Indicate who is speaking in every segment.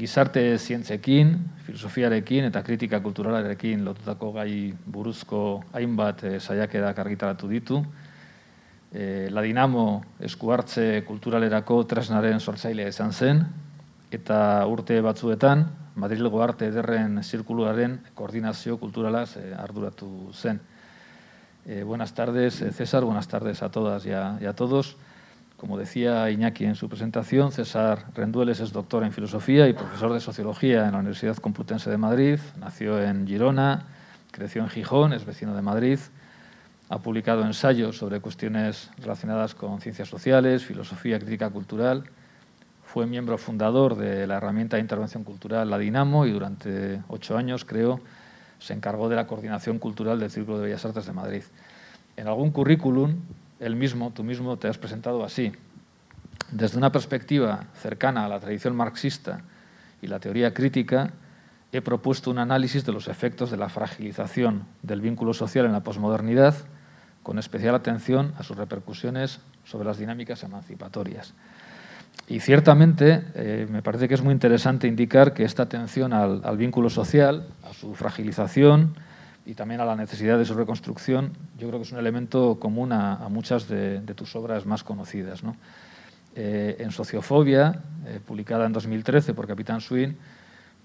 Speaker 1: gizarte zientzekin, filosofiarekin eta kritika kulturalarekin lotutako gai buruzko hainbat e, saiakerak argitaratu ditu. E, La Dinamo eskuartze kulturalerako tresnaren sortzailea izan zen, eta urte batzuetan, Madrilgo Arte Ederren Zirkuluaren koordinazio kulturalaz eh, arduratu zen. Eh, buenas tardes, César, buenas tardes a todas y a, y a, todos. Como decía Iñaki en su presentación, César Rendueles es doctor en filosofía y profesor de sociología en la Universidad Complutense de Madrid. Nació en Girona, creció en Gijón, es vecino de Madrid. Ha publicado ensayos sobre cuestiones relacionadas con ciencias sociales, filosofía crítica cultural fue miembro fundador de la herramienta de intervención cultural La Dinamo y durante ocho años, creo, se encargó de la coordinación cultural del Círculo de Bellas Artes de Madrid. En algún currículum, él mismo, tú mismo, te has presentado así. Desde una perspectiva cercana a la tradición marxista y la teoría crítica, he propuesto un análisis de los efectos de la fragilización del vínculo social en la posmodernidad, con especial atención a sus repercusiones sobre las dinámicas emancipatorias. Y ciertamente eh, me parece que es muy interesante indicar que esta atención al, al, vínculo social, a su fragilización y también a la necesidad de su reconstrucción, yo creo que es un elemento común a, muchas de, tus obras más conocidas. ¿no? Eh, en Sociofobia, eh, publicada en 2013 por Capitán Swin,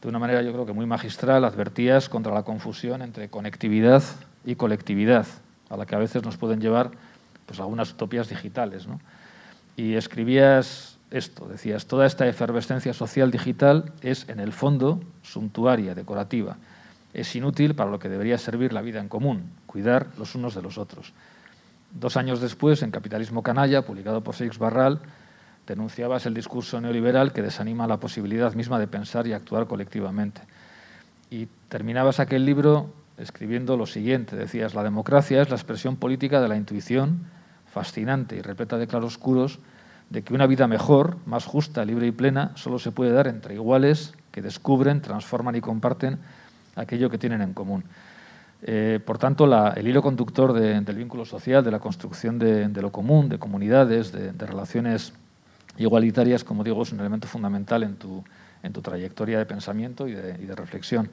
Speaker 1: de una manera yo creo que muy magistral advertías contra la confusión entre conectividad y colectividad, a la que a veces nos pueden llevar pues, algunas utopías digitales. Y escribías esto, decías, toda esta efervescencia social digital es en el fondo suntuaria, decorativa. Es inútil para lo que debería servir la vida en común, cuidar los unos de los otros. Dos años después, en Capitalismo Canalla, publicado por Seix Barral, denunciabas el discurso neoliberal que desanima la posibilidad misma de pensar y actuar colectivamente. Y terminabas aquel libro escribiendo lo siguiente, decías, la democracia es la expresión política de la intuición, fascinante y repleta de claroscuros, de que una vida mejor, más justa, libre y plena, solo se puede dar entre iguales que descubren, transforman y comparten aquello que tienen en común. Eh, por tanto, la, el hilo conductor de, del vínculo social, de la construcción de, de lo común, de comunidades, de, de, relaciones igualitarias, como digo, es un elemento fundamental en tu, en tu trayectoria de pensamiento y de, y reflexión.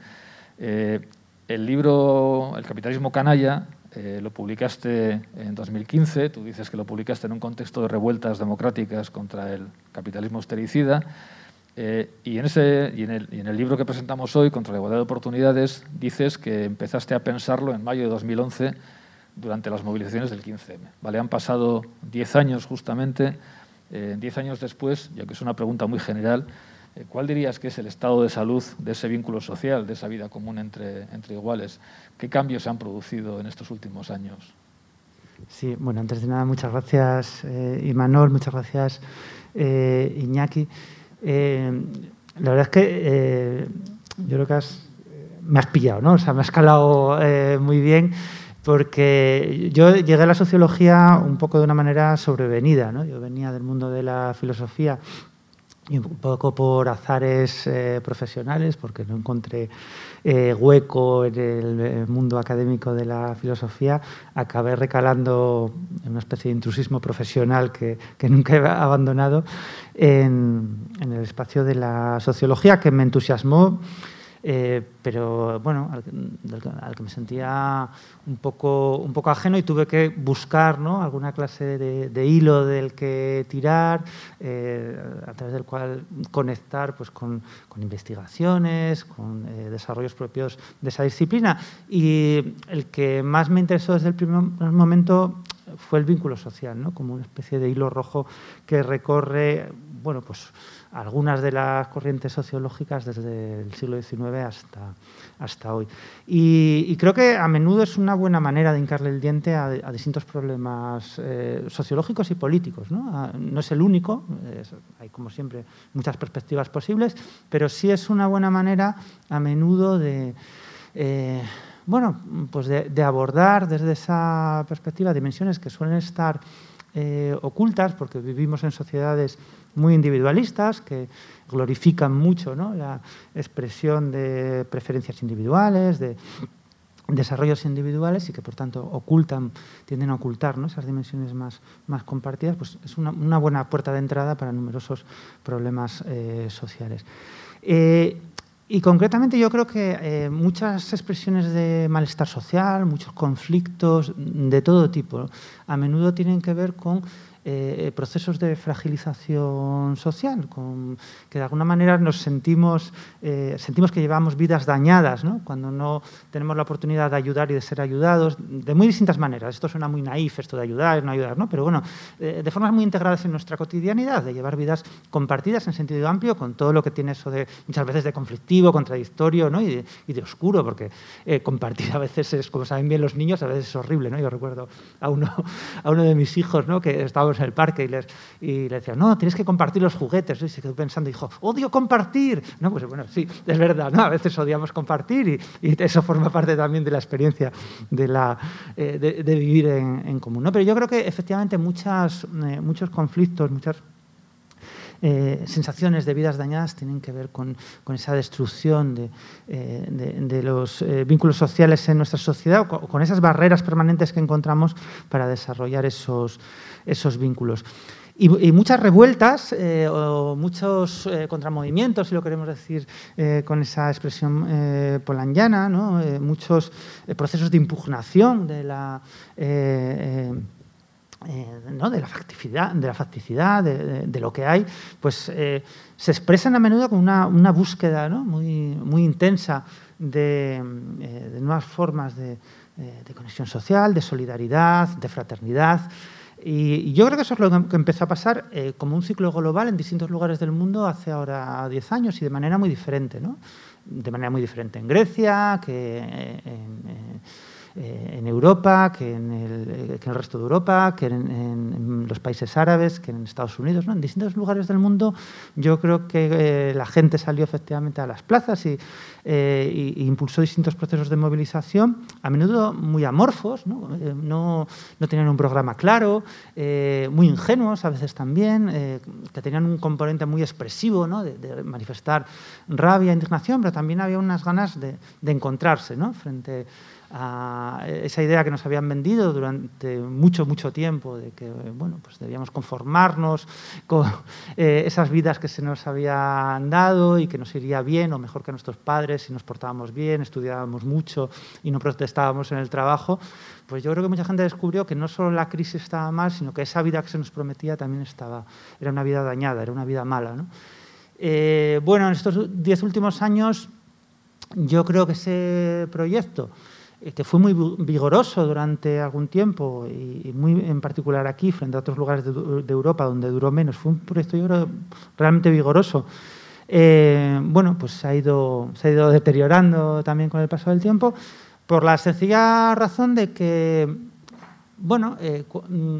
Speaker 1: Eh, el libro El capitalismo canalla eh, lo publicaste en 2015, tú dices que lo publicaste en un contexto de revueltas democráticas contra el capitalismo austericida, eh, y, en ese, y, en el, y en el libro que presentamos hoy, Contra la igualdad de oportunidades, dices que empezaste a pensarlo en mayo de 2011 durante las movilizaciones del 15M. ¿vale? Han pasado 10 años justamente, 10 eh, años después, ya que es una pregunta muy general, eh, ¿Cuál dirías que es el estado de salud de ese vínculo social, de esa vida común entre, entre iguales? ¿Qué cambios se han producido en estos últimos años?
Speaker 2: Sí, bueno, antes de nada, muchas gracias, Imanol, muchas gracias, Iñaki. Eh, la verdad es que eh, yo creo que me has pillado, ¿no? O sea, me has calado muy bien porque yo llegué a la sociología un poco de una manera sobrevenida, ¿no? Yo venía del mundo de la filosofía y un poco por azares eh, profesionales, porque no encontré eh, hueco en el eh, mundo académico de la filosofía, acabé recalando en una especie de intrusismo profesional que, que nunca he abandonado en, en, el espacio de la sociología, que me entusiasmó eh, pero bueno, al, que me sentía un poco, un poco ajeno y tuve que buscar ¿no? alguna clase de, hilo del que tirar, eh, a través del cual conectar pues, con, con investigaciones, con eh, desarrollos propios de esa disciplina. Y el que más me interesó desde el primer momento fue el vínculo social, ¿no? como una especie de hilo rojo que recorre bueno, pues algunas de las corrientes sociológicas desde el siglo XIX hasta, hasta hoy. Y, creo que a menudo es una buena manera de hincarle el diente a, distintos problemas eh, sociológicos y políticos. ¿no? no es el único, hay como siempre muchas perspectivas posibles, pero sí es una buena manera a menudo de... Eh, bueno, pues de, abordar desde esa perspectiva dimensiones que suelen estar eh, ocultas porque vivimos en sociedades muy individualistas que glorifican mucho la expresión de preferencias individuales, de desarrollos individuales y que por tanto ocultan, tienden a ocultar esas dimensiones más, compartidas, pues es una, buena puerta de entrada para numerosos problemas eh, sociales. Eh, y concretamente yo creo que eh, muchas expresiones de malestar social, muchos conflictos de todo tipo, a menudo tienen que ver con eh, procesos de fragilización social, con, que de alguna manera nos sentimos, eh, sentimos que llevamos vidas dañadas, ¿no? cuando no tenemos la oportunidad de ayudar y de ser ayudados, de muy distintas maneras. Esto suena muy naif, esto de ayudar y no ayudar, ¿no? pero bueno, eh, de formas muy integradas en nuestra cotidianidad, de llevar vidas compartidas en sentido amplio, con todo lo que tiene eso de muchas veces de conflictivo, contradictorio ¿no? y, de, oscuro, porque compartir a veces es, como saben bien los niños, a veces es horrible. ¿no? Yo recuerdo a uno, a uno de mis hijos ¿no? que estaba en el parque y, les, y le decía, no, tienes que compartir los juguetes. Y se quedó pensando y dijo, odio compartir. No, pues bueno, sí, es verdad, ¿no? a veces odiamos compartir y, eso forma parte también de la experiencia de, la, eh, de, vivir en, común. ¿no? Pero yo creo que efectivamente muchas, eh, muchos conflictos, muchas eh, sensaciones de vidas dañadas tienen que ver con, con esa destrucción de, de, los vínculos sociales en nuestra sociedad o con, esas barreras permanentes que encontramos para desarrollar esos, esos vínculos. Y, muchas revueltas eh, o muchos eh, contramovimientos, si lo queremos decir eh, con esa expresión polanyiana, ¿no? muchos procesos de impugnación de la, ¿no? de la facticidad, de, la facticidad de, lo que hay, pues se expresan a menudo con una, búsqueda muy intensa de, nuevas formas de conexión social, de solidaridad, de fraternidad. Y yo creo que eso es lo que empezó a pasar eh, como un ciclo global en distintos lugares del mundo hace ahora 10 años y de manera muy diferente. ¿no? De manera muy diferente en Grecia, que en, eh, eh, en Europa, que en, el, que en, el, resto de Europa, que en, en, los países árabes, que en Estados Unidos, ¿no? en distintos lugares del mundo. Yo creo que eh, la gente salió efectivamente a las plazas eh, y, impulsó distintos procesos de movilización, a menudo muy amorfos, no, no, tenían un programa claro, muy ingenuos a veces también, que tenían un componente muy expresivo ¿no? de, manifestar rabia, indignación, pero también había unas ganas de, de encontrarse ¿no? frente a esa idea que nos habían vendido durante mucho, mucho tiempo de que bueno, pues debíamos conformarnos con eh, esas vidas que se nos habían dado y que nos iría bien o mejor que a nuestros padres si nos portábamos bien, estudiábamos mucho y no protestábamos en el trabajo, pues yo creo que mucha gente descubrió que no solo la crisis estaba mal, sino que esa vida que se nos prometía también estaba, era una vida dañada, era una vida mala. ¿no? Eh, bueno, en estos diez últimos años yo creo que ese proyecto que fue muy vigoroso durante algún tiempo y muy en particular aquí frente a otros lugares de, Europa donde duró menos. Fue un proyecto yo creo, realmente vigoroso. Eh, bueno, pues se ha, ido, se ha ido deteriorando también con el paso del tiempo por la sencilla razón de que, bueno, eh, mm,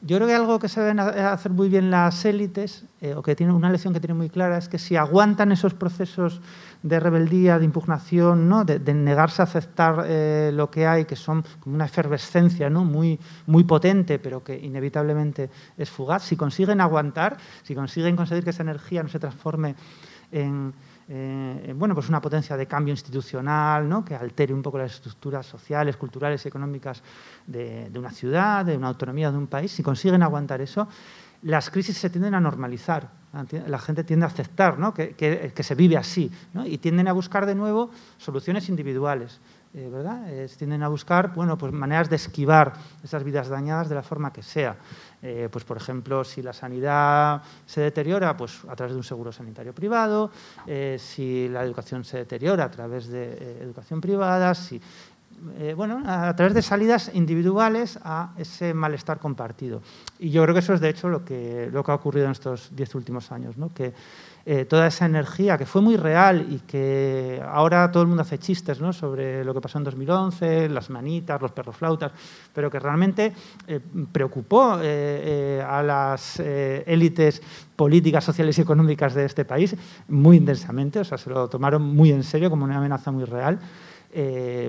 Speaker 2: yo creo que algo que se deben hacer muy bien las élites, o que tiene una lección que tiene muy clara, es que si aguantan esos procesos de rebeldía, de impugnación, ¿no? de, negarse a aceptar eh, lo que hay, que son como una efervescencia ¿no? muy, muy potente, pero que inevitablemente es fugaz, si consiguen aguantar, si consiguen conseguir que esa energía no se transforme en, eh, bueno, pues una potencia de cambio institucional ¿no? que altere un poco las estructuras sociales, culturales y económicas de, de una ciudad, de una autonomía de un país, si consiguen aguantar eso, las crisis se tienden a normalizar, la gente tiende a aceptar que, se vive así y tienden a buscar de nuevo soluciones individuales. Eh, ¿verdad? tienden a buscar bueno, pues maneras de esquivar esas vidas dañadas de la forma que sea. Eh, pues, por ejemplo, si la sanidad se deteriora, pues a través de un seguro sanitario privado, eh, si la educación se deteriora a través de educación privada, si eh, bueno, a través de salidas individuales a ese malestar compartido. Y yo creo que eso es de hecho lo que, lo que ha ocurrido en estos diez últimos años, ¿no? que eh, toda esa energía que fue muy real y que ahora todo el mundo hace chistes ¿no? sobre lo que pasó en 2011, las manitas, los perroflautas, pero que realmente eh, preocupó eh, a las élites políticas, sociales y económicas de este país muy intensamente, o sea, se lo tomaron muy en serio como una amenaza muy real.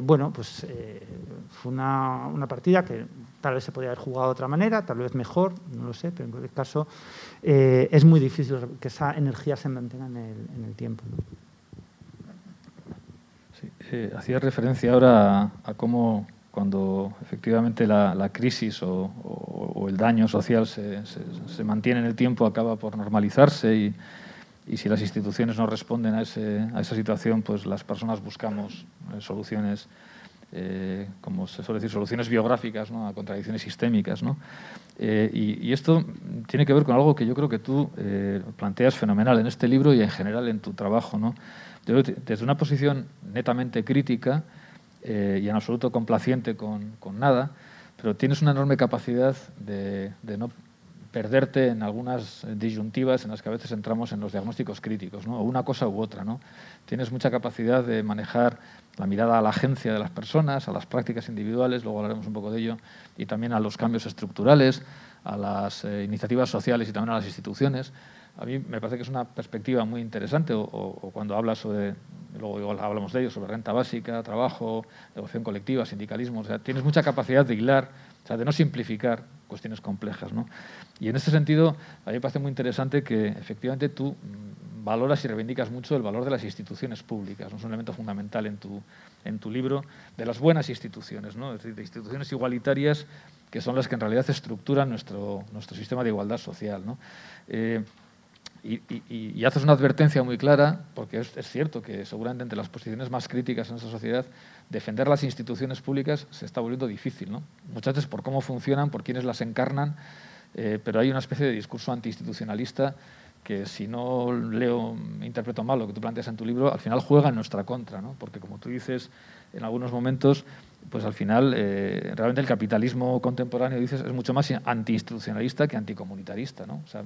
Speaker 2: Bueno, pues fue una, una, partida que tal vez se podía haber jugado de otra manera, tal vez mejor, no lo sé, pero en cualquier caso eh, es muy difícil que esa energía se mantenga en el, tiempo.
Speaker 1: Eh, hacía referencia ahora a, cómo cuando efectivamente la, crisis o, el daño social se, mantiene en el tiempo acaba por normalizarse y, si las instituciones no responden a, esa situación, pues las personas buscamos eh, soluciones eh, como se suele decir, soluciones biográficas a contradicciones sistémicas. Eh, y, esto tiene que ver con algo que yo creo que tú planteas fenomenal en este libro y en general en tu trabajo. Desde una posición netamente crítica y en absoluto complaciente con, nada, pero tienes una enorme capacidad de, no perderte en algunas disyuntivas en las que a veces entramos en los diagnósticos críticos, ¿no? o una cosa u otra. ¿no? Tienes mucha capacidad de manejar la mirada a la agencia de las personas, a las prácticas individuales, luego hablaremos un poco de ello, y también a los cambios estructurales, a las eh, iniciativas sociales y también a las instituciones. A mí me parece que es una perspectiva muy interesante, o, cuando hablas sobre, luego hablamos de ello, sobre renta básica, trabajo, negociación colectiva, sindicalismo, o sea, tienes mucha capacidad de hilar, o sea, de no simplificar cuestiones complejas. ¿no? Y en ese sentido, a mí me parece muy interesante que efectivamente tú valoras y reivindicas mucho el valor de las instituciones públicas, ¿no? es un elemento fundamental en tu, en tu libro, de las buenas instituciones, ¿no? es decir, de instituciones igualitarias que son las que en realidad estructuran nuestro, nuestro sistema de igualdad social. Eh, y, y, haces una advertencia muy clara, porque es, es, cierto que seguramente entre las posiciones más críticas en esta sociedad, defender las instituciones públicas se está volviendo difícil, ¿no? muchas veces por cómo funcionan, por quienes las encarnan, eh, pero hay una especie de discurso antiinstitucionalista que si no leo, interpreto mal lo que tú planteas en tu libro, al final juega en nuestra contra, ¿no? porque como tú dices, en algunos momentos pues al final eh, realmente el capitalismo contemporáneo dices es mucho más antiinstitucionalista que anticomunitarista ¿no? o sea,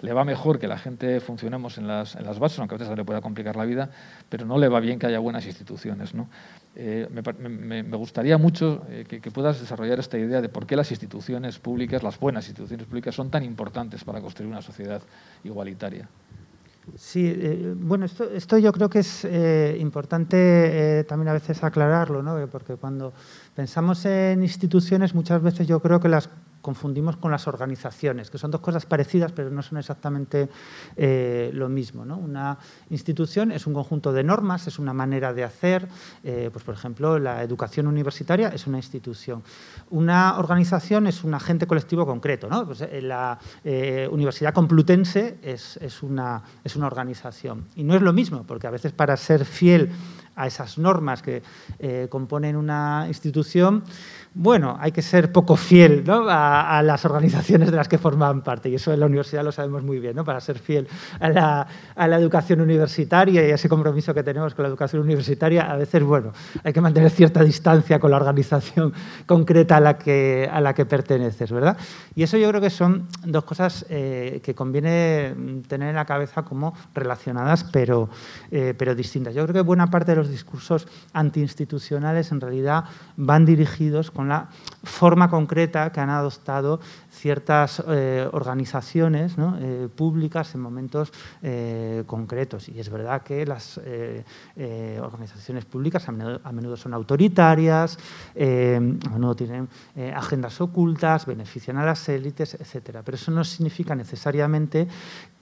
Speaker 1: le va mejor que la gente funcionemos en las, en las bases aunque a veces le pueda complicar la vida pero no le va bien que haya buenas instituciones ¿no? Eh, me, gustaría mucho eh, que, que, puedas desarrollar esta idea de por qué las instituciones públicas las buenas instituciones públicas son tan importantes para construir una sociedad igualitaria
Speaker 2: Sí, eh, bueno, esto, esto, yo creo que es importante también a veces aclararlo, ¿no? porque cuando pensamos en instituciones muchas veces yo creo que las confundimos con las organizaciones, que son dos cosas parecidas, pero no son exactamente eh, lo mismo. Una institución es un conjunto de normas, es una manera de hacer, eh, pues por ejemplo, la educación universitaria es una institución. Una organización es un agente colectivo concreto. ¿no? Pues, eh, la Universidad Complutense es, es, una, es una organización. Y no es lo mismo, porque a veces para ser fiel a esas normas que componen una institución, bueno, hay que ser poco fiel a, las organizaciones de las que forman parte, y eso en la universidad lo sabemos muy bien, ¿no? para ser fiel a la, educación universitaria y a ese compromiso que tenemos con la educación universitaria, a veces, bueno, hay que mantener cierta distancia con la organización concreta a la que, a la que perteneces, ¿verdad? Y eso yo creo que son dos cosas eh, que conviene tener en la cabeza como relacionadas, pero, eh, pero distintas. Yo creo que buena parte de los discursos antiinstitucionales en realidad van dirigidos con la forma concreta que han adoptado ciertas eh, organizaciones eh, públicas en momentos eh, concretos. Y es verdad que las organizaciones públicas a menudo, son autoritarias, a menudo tienen agendas ocultas, benefician a las élites, etc. Pero eso no significa necesariamente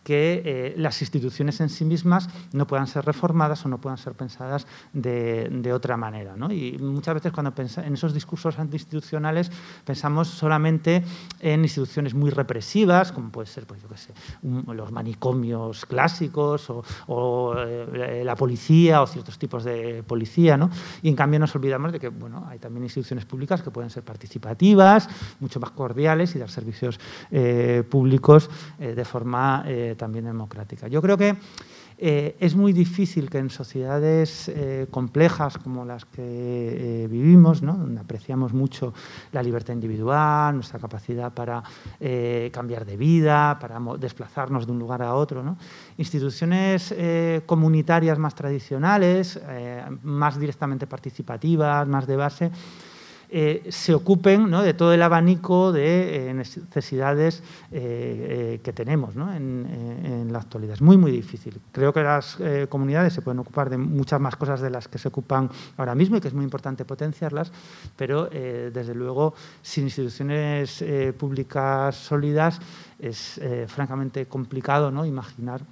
Speaker 2: que las instituciones en sí mismas no puedan ser reformadas o no puedan ser pensadas de, otra manera. Y muchas veces cuando en esos discursos antiinstitucionales pensamos solamente en instituciones muy represivas, como puede ser pues, yo qué sé, los manicomios clásicos o, eh, la policía o ciertos tipos de policía. ¿no? Y en cambio nos olvidamos de que bueno, hay también instituciones públicas que pueden ser participativas, mucho más cordiales y dar servicios eh, públicos de forma también democrática. Yo creo que Eh, es muy difícil que en sociedades eh, complejas como las que eh, vivimos, donde apreciamos mucho la libertad individual, nuestra capacidad para cambiar de vida, para desplazarnos de un lugar a otro, instituciones comunitarias más tradicionales, más directamente participativas, más de base, eh, se ocupen de todo el abanico de eh, necesidades eh, que tenemos en, la actualidad. Es muy, muy difícil. Creo que las comunidades se pueden ocupar de muchas más cosas de las que se ocupan ahora mismo y que es muy importante potenciarlas, pero desde luego sin instituciones públicas sólidas es francamente complicado ¿no? imaginar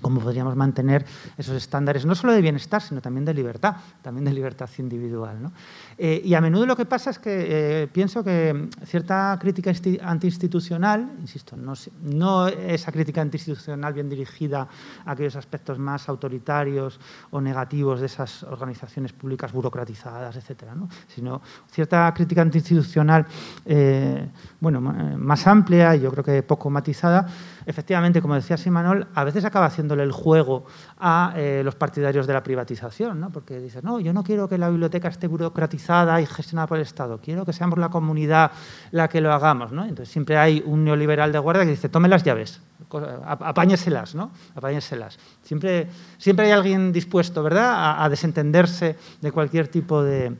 Speaker 2: cómo podríamos mantener esos estándares, no solo de bienestar, sino también de libertad, también de libertad individual. Eh, y a menudo lo que pasa es que eh, pienso que cierta crítica antiinstitucional, insisto, no, no, esa crítica antiinstitucional bien dirigida a aquellos aspectos más autoritarios o negativos de esas organizaciones públicas burocratizadas, etcétera, sino cierta crítica antiinstitucional eh, bueno, más amplia y yo creo que poco matizada, efectivamente, como decía Simanol, a veces acaba haciéndole el juego a eh, los partidarios de la privatización, ¿no? porque dices, no, yo no quiero que la biblioteca esté burocratizada y gestionada por el Estado, quiero que seamos la comunidad la que lo hagamos. ¿no? Entonces siempre hay un neoliberal de guardia que dice, tome las llaves, apáñeselas, ¿no? apáñeselas. Siempre, siempre hay alguien dispuesto ¿verdad? A, desentenderse de cualquier tipo de...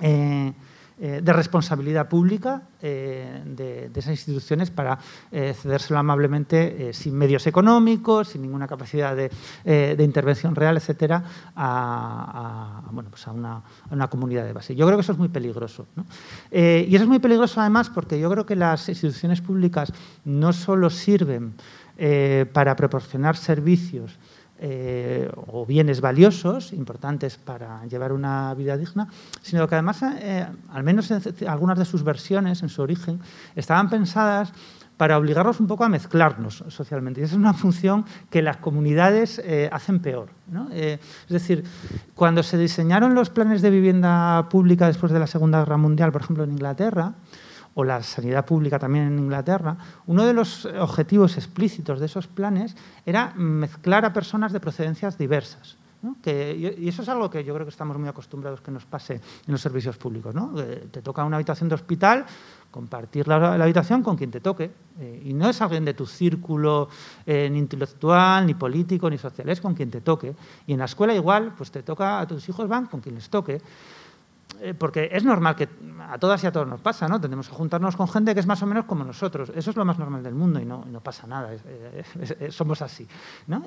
Speaker 2: Eh, eh, de responsabilidad pública eh, de, esas instituciones para eh, cedérselo amablemente sin medios económicos, sin ninguna capacidad de, intervención real, etcétera, a, bueno, pues a, una, comunidad de base. Yo creo que eso es muy peligroso. y eso es muy peligroso además porque yo creo que las instituciones públicas no solo sirven para proporcionar servicios eh, o bienes valiosos, importantes para llevar una vida digna, sino que además, eh, al menos en algunas de sus versiones, en su origen, estaban pensadas para obligarnos un poco a mezclarnos socialmente. Y esa es una función que las comunidades eh, hacen peor. es decir, cuando se diseñaron los planes de vivienda pública después de la Segunda Guerra Mundial, por ejemplo en Inglaterra, o la sanidad pública también en Inglaterra, uno de los objetivos explícitos de esos planes era mezclar a personas de procedencias diversas. y eso es algo que yo creo que estamos muy acostumbrados que nos pase en los servicios públicos. ¿no? te toca una habitación de hospital, compartir la, habitación con quien te toque. Eh, y no es alguien de tu círculo eh, ni intelectual, ni político, ni social, es con quien te toque. Y en la escuela igual, pues te toca, a tus hijos van con quien les toque. Eh, porque es normal que a todas y a todos nos pasa, ¿no? Tenemos que juntarnos con gente que es más o menos como nosotros. Eso es lo más normal del mundo y no, no pasa nada, somos así.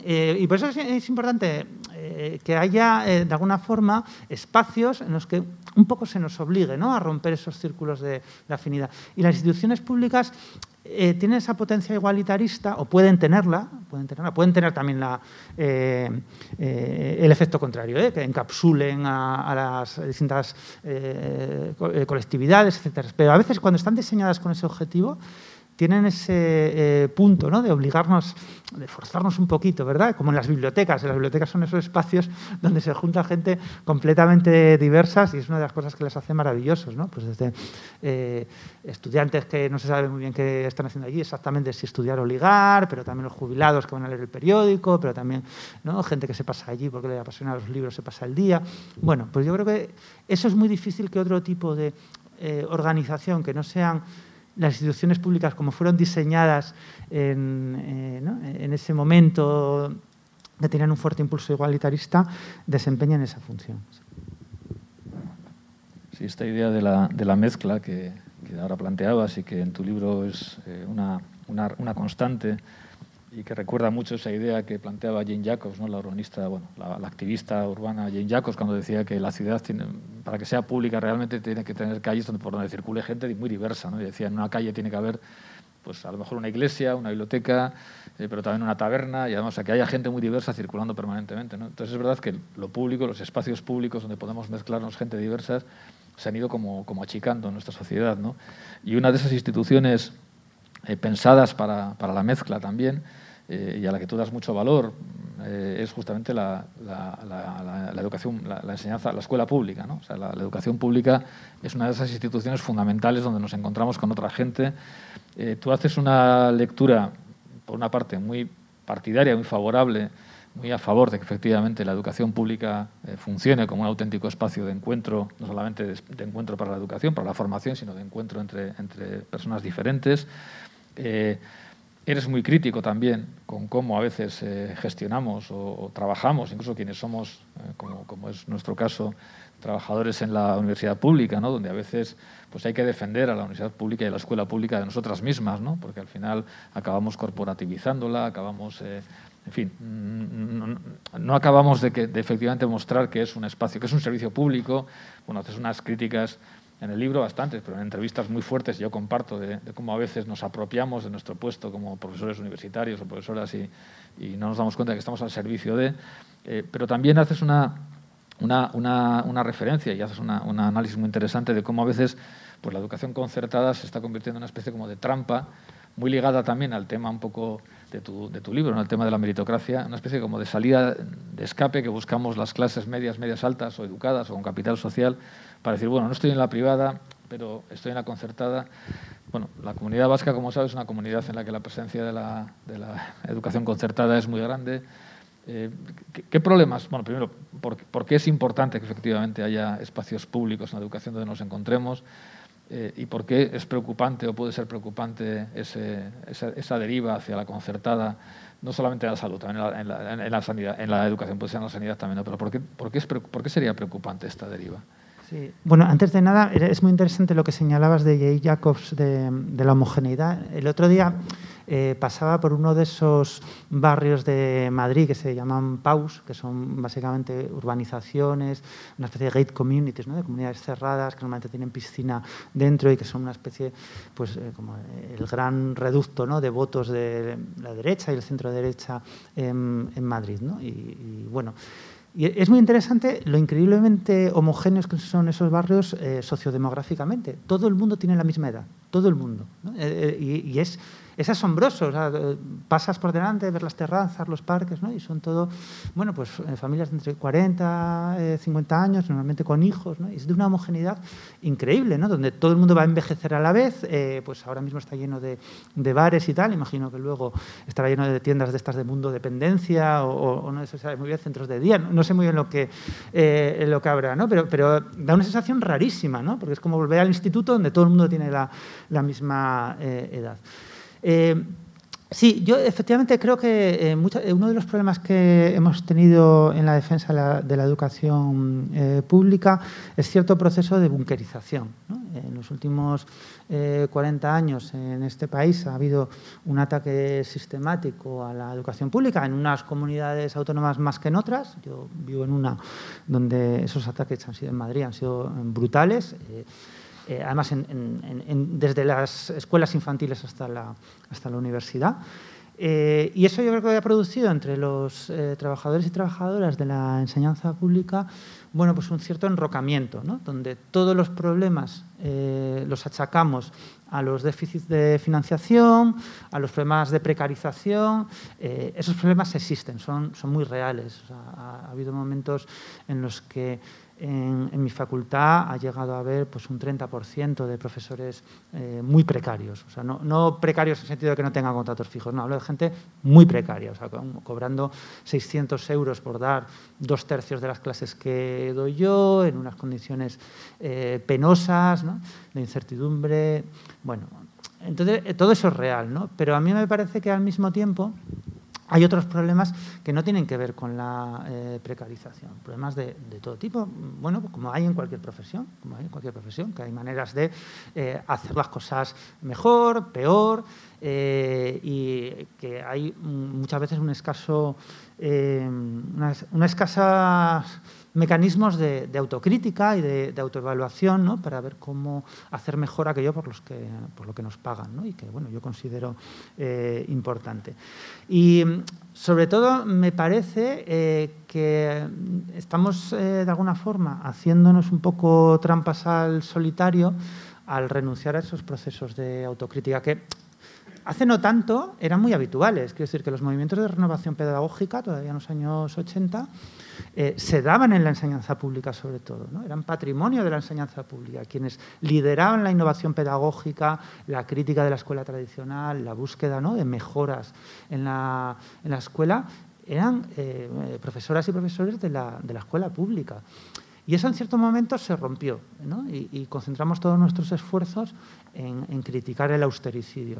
Speaker 2: Eh, y por eso es, importante eh, que haya, de alguna forma, espacios en los que un poco se nos obligue ¿no? a romper esos círculos de afinidad. Y las instituciones públicas eh, tienen esa potencia igualitarista, o pueden tenerla, pueden, tenerla, pueden tener también eh, eh, el efecto contrario, que encapsulen a, las distintas colectividades, etc. Pero a veces cuando están diseñadas con ese objetivo, tienen ese eh, punto ¿no? de obligarnos, de forzarnos un poquito, ¿verdad? Como en las bibliotecas. Las bibliotecas son esos espacios donde se junta gente completamente diversas y es una de las cosas que les hace maravillosos, ¿no? Pues desde eh, estudiantes que no se sabe muy bien qué están haciendo allí, exactamente si estudiar o ligar, pero también los jubilados que van a leer el periódico, pero también ¿no? gente que se pasa allí porque le apasiona los libros, se pasa el día. Bueno, pues yo creo que eso es muy difícil que otro tipo de eh, organización que no sean las instituciones públicas como fueron diseñadas en, eh, en ese momento que tenían un fuerte impulso igualitarista, desempeñan esa función.
Speaker 1: Sí, esta idea de la, mezcla que, que, ahora planteabas y que en tu libro es eh, una, una, una constante, y que recuerda mucho esa idea que planteaba Jane Jacobs, ¿no? la urbanista, bueno, la, activista urbana Jane Jacobs, cuando decía que la ciudad, tiene, para que sea pública, realmente tiene que tener calles donde, por donde circule gente muy diversa. ¿no? Decía, en una calle tiene que haber, pues a lo mejor una iglesia, una biblioteca, eh, pero también una taberna, y además que haya gente muy diversa circulando permanentemente. ¿no? Entonces es verdad que lo público, los espacios públicos donde podemos mezclarnos gente diversa, se han ido como, como achicando en nuestra sociedad. ¿no? Y una de esas instituciones eh, pensadas para, para la mezcla también, eh, y a la que tú das mucho valor eh, es justamente la, educación, la, enseñanza, la escuela pública. ¿no? O sea, la, educación pública es una de esas instituciones fundamentales donde nos encontramos con otra gente. Eh, tú haces una lectura, por una parte, muy partidaria, muy favorable, muy a favor de que efectivamente la educación pública eh, funcione como un auténtico espacio de encuentro, no solamente de, encuentro para la educación, para la formación, sino de encuentro entre, entre personas diferentes. Eh, eres muy crítico también con cómo a veces eh, gestionamos o, trabajamos, incluso quienes somos, como, como, es nuestro caso, trabajadores en la universidad pública, ¿no? donde a veces pues hay que defender a la universidad pública y a la escuela pública de nosotras mismas, ¿no? porque al final acabamos corporativizándola, acabamos en fin, no, acabamos de, que, efectivamente mostrar que es un espacio, que es un servicio público. Bueno, haces unas críticas en el libro bastantes, pero en entrevistas muy fuertes yo comparto de, cómo a veces nos apropiamos de nuestro puesto como profesores universitarios o profesoras y, no nos damos cuenta de que estamos al servicio de. Eh, pero también haces una, una, una, referencia y haces un análisis muy interesante de cómo a veces pues, la educación concertada se está convirtiendo en una especie como de trampa, muy ligada también al tema un poco de tu, de tu libro, en el tema de la meritocracia, una especie como de salida de escape que buscamos las clases medias, medias altas o educadas o con capital social para decir, bueno, no estoy en la privada, pero estoy en la concertada. Bueno, la comunidad vasca, como sabes, es una comunidad en la que la presencia de la, educación concertada es muy grande. Eh, ¿qué, problemas? Bueno, primero, ¿por, ¿por, qué es importante que efectivamente haya espacios públicos en la educación donde nos encontremos? Eh, y por qué es preocupante o puede ser preocupante esa, deriva hacia la concertada, no solamente en la salud, también en la, en la, sanidad, en la educación, puede ser en la sanidad también, pero ¿por qué, ¿por qué sería preocupante esta deriva?
Speaker 2: Bueno, antes de nada, es muy interesante lo que señalabas de Jay Jacobs de, de la homogeneidad. El otro día eh, pasaba por uno de esos barrios de Madrid que se llaman PAUS, que son básicamente urbanizaciones, una especie de gate communities, ¿no? de comunidades cerradas que normalmente tienen piscina dentro y que son una especie, pues eh, como el gran reducto ¿no? de votos de la derecha y el centro derecha en, en Madrid. ¿no? y, y bueno, y es muy interesante lo increíblemente homogéneos que son esos barrios eh, sociodemográficamente. Todo el mundo tiene la misma edad, todo el mundo. Eh, y, y, es es asombroso. pasas por delante, ver las terrazas, los parques, ¿no? y son todo, bueno, pues eh, familias de entre 40, 50 eh, años, normalmente con hijos, ¿no? y es de una homogeneidad increíble, ¿no? donde todo el mundo va a envejecer a la vez, eh, pues ahora mismo está lleno de, de, bares y tal, imagino que luego estará lleno de tiendas de estas de mundo dependencia o, no se sabe muy bien, centros de día, no, sé muy bien lo que, lo que habrá, ¿no? pero, pero da una sensación rarísima, ¿no? porque es como volver al instituto donde todo el mundo tiene la, la misma edad. Eh, sí, yo efectivamente creo que eh, eh, uno de los problemas que hemos tenido en la defensa de la, educación pública es cierto proceso de bunkerización. En los últimos 40 años en este país ha habido un ataque sistemático a la educación pública en unas comunidades autónomas más que en otras. Yo vivo en una donde esos ataques han sido en Madrid, han sido brutales. Eh, además desde las escuelas infantiles hasta la, hasta la universidad. Eh, y eso yo creo que ha producido entre los eh, trabajadores y trabajadoras de la enseñanza pública bueno, pues un cierto enrocamiento, donde todos los problemas los achacamos a los déficits de financiación, a los problemas de precarización. esos problemas existen, son, son muy reales. ha, habido momentos en los que en, mi facultad ha llegado a haber pues, un 30% de profesores eh, muy precarios. O sea, no, precarios en el sentido de que no tengan contratos fijos, no, hablo de gente muy precaria, o sea, cobrando 600 euros por dar dos tercios de las clases que doy yo, en unas condiciones eh, penosas, de incertidumbre. Bueno, entonces eh, todo eso es real, ¿no? pero a mí me parece que al mismo tiempo hay otros problemas que no tienen que ver con la eh, precarización, problemas de, todo tipo, bueno, como hay en cualquier profesión, como hay en cualquier profesión, que hay maneras de eh, hacer las cosas mejor, peor, eh, y que hay muchas veces un escaso, una, una escasa mecanismos de, autocrítica y de, autoevaluación ¿no? para ver cómo hacer mejor aquello por, los que, por lo que nos pagan ¿no? y que bueno, yo considero eh, importante. Y sobre todo me parece eh, que estamos eh, de alguna forma haciéndonos un poco trampas al solitario al renunciar a esos procesos de autocrítica que hace no tanto eran muy habituales. Quiero decir que los movimientos de renovación pedagógica, todavía en los años 80, eh, se daban en la enseñanza pública sobre todo. ¿no? Eran patrimonio de la enseñanza pública. Quienes lideraban la innovación pedagógica, la crítica de la escuela tradicional, la búsqueda ¿no? de mejoras en la, en la escuela, eran eh, profesoras y profesores de la, de la escuela pública. Y eso en cierto momento se rompió ¿no? y, concentramos todos nuestros esfuerzos en, criticar el austericidio.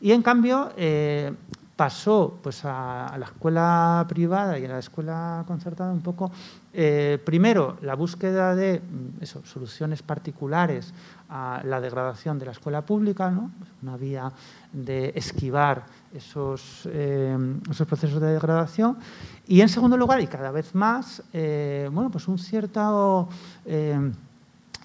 Speaker 2: Y en cambio eh, pasó pues, a, la escuela privada y a la escuela concertada un poco, eh, primero, la búsqueda de mm, eso, soluciones particulares a la degradación de la escuela pública, ¿no? una vía de esquivar esos, eh, esos procesos de degradación. Y en segundo lugar, y cada vez más, eh, bueno, pues un cierto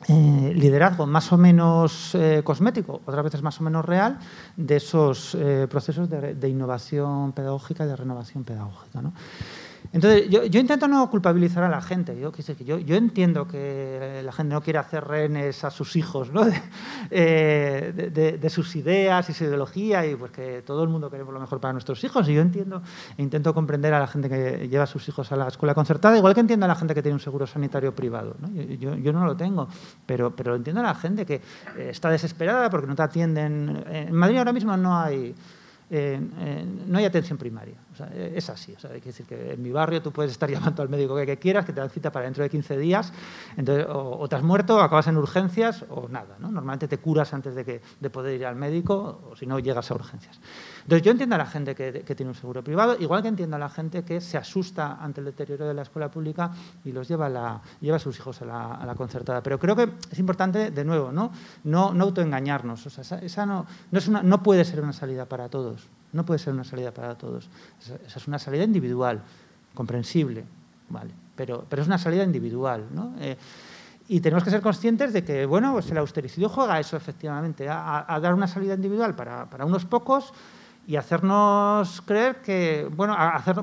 Speaker 2: eh, liderazgo más o menos cosmético, otras veces más o menos real, de esos procesos de, de, innovación pedagógica y de renovación pedagógica. ¿no? Entonces, yo, intento no culpabilizar a la gente. Yo, yo, yo, entiendo que la gente no quiere hacer rehenes a sus hijos ¿no? Eh, de, sus ideas y su ideología y pues que todo el mundo queremos lo mejor para nuestros hijos. Y yo entiendo e intento comprender a la gente que lleva a sus hijos a la escuela concertada, igual que entiendo a la gente que tiene un seguro sanitario privado. ¿no? Yo, yo, no lo tengo, pero, pero entiendo a la gente que eh, está desesperada porque no te atienden. En Madrid ahora mismo no hay no hay atención primaria. Es así. O sea, hay que decir que en mi barrio tú puedes estar llamando al médico que, quieras, que te dan cita para dentro de 15 días, entonces, o, te has muerto, o acabas en urgencias, o nada. ¿no? Normalmente te curas antes de, que, de poder ir al médico, o si no, llegas a urgencias. Entonces, yo entiendo a la gente que, tiene un seguro privado, igual que entiendo a la gente que se asusta ante el deterioro de la escuela pública y los lleva, la, lleva a sus hijos a la, concertada. Pero creo que es importante, de nuevo, no, no, no autoengañarnos. O sea, esa, no, es una, no puede ser una salida para todos. No puede ser una salida para todos. Esa es una salida individual, comprensible, ¿vale? pero, pero es una salida individual. ¿no? Eh, y tenemos que ser conscientes de que, bueno, pues el austericidio juega eso efectivamente, a, a dar una salida individual para, para unos pocos y hacernos creer que, bueno,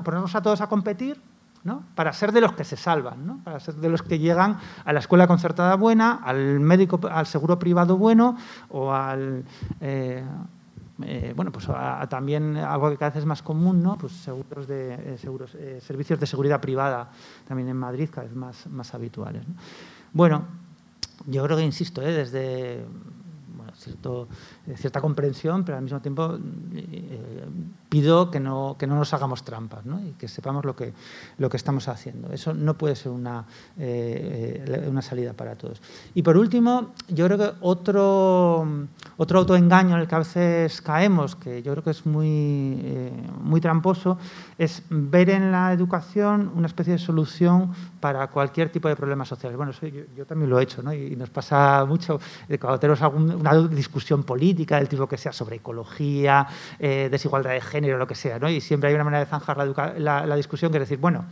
Speaker 2: ponernos a todos a competir ¿no? para ser de los que se salvan, ¿no? para ser de los que llegan a la escuela concertada buena, al médico, al seguro privado bueno o al eh, eh, bueno, pues también algo que cada vez es más común, ¿no? Pues seguros de eh, seguros, servicios de seguridad privada también en Madrid cada vez más, más habituales. Bueno, yo creo que insisto, desde cierto, cierta comprensión, pero al mismo tiempo eh, pido que no, que no nos hagamos trampas ¿no? y que sepamos lo que, lo que estamos haciendo. Eso no puede ser una, eh, una salida para todos. Y por último, yo creo que otro, otro autoengaño en el que a veces caemos, que yo creo que es muy, eh, muy tramposo, es ver en la educación una especie de solución para cualquier tipo de problemas sociales. Bueno, yo, también lo he hecho, ¿no? y, nos pasa mucho cuando tenemos alguna discusión política del tipo que sea sobre ecología, eh, desigualdad de género, lo que sea, ¿no? y siempre hay una manera de zanjar la, discusión que es decir, bueno,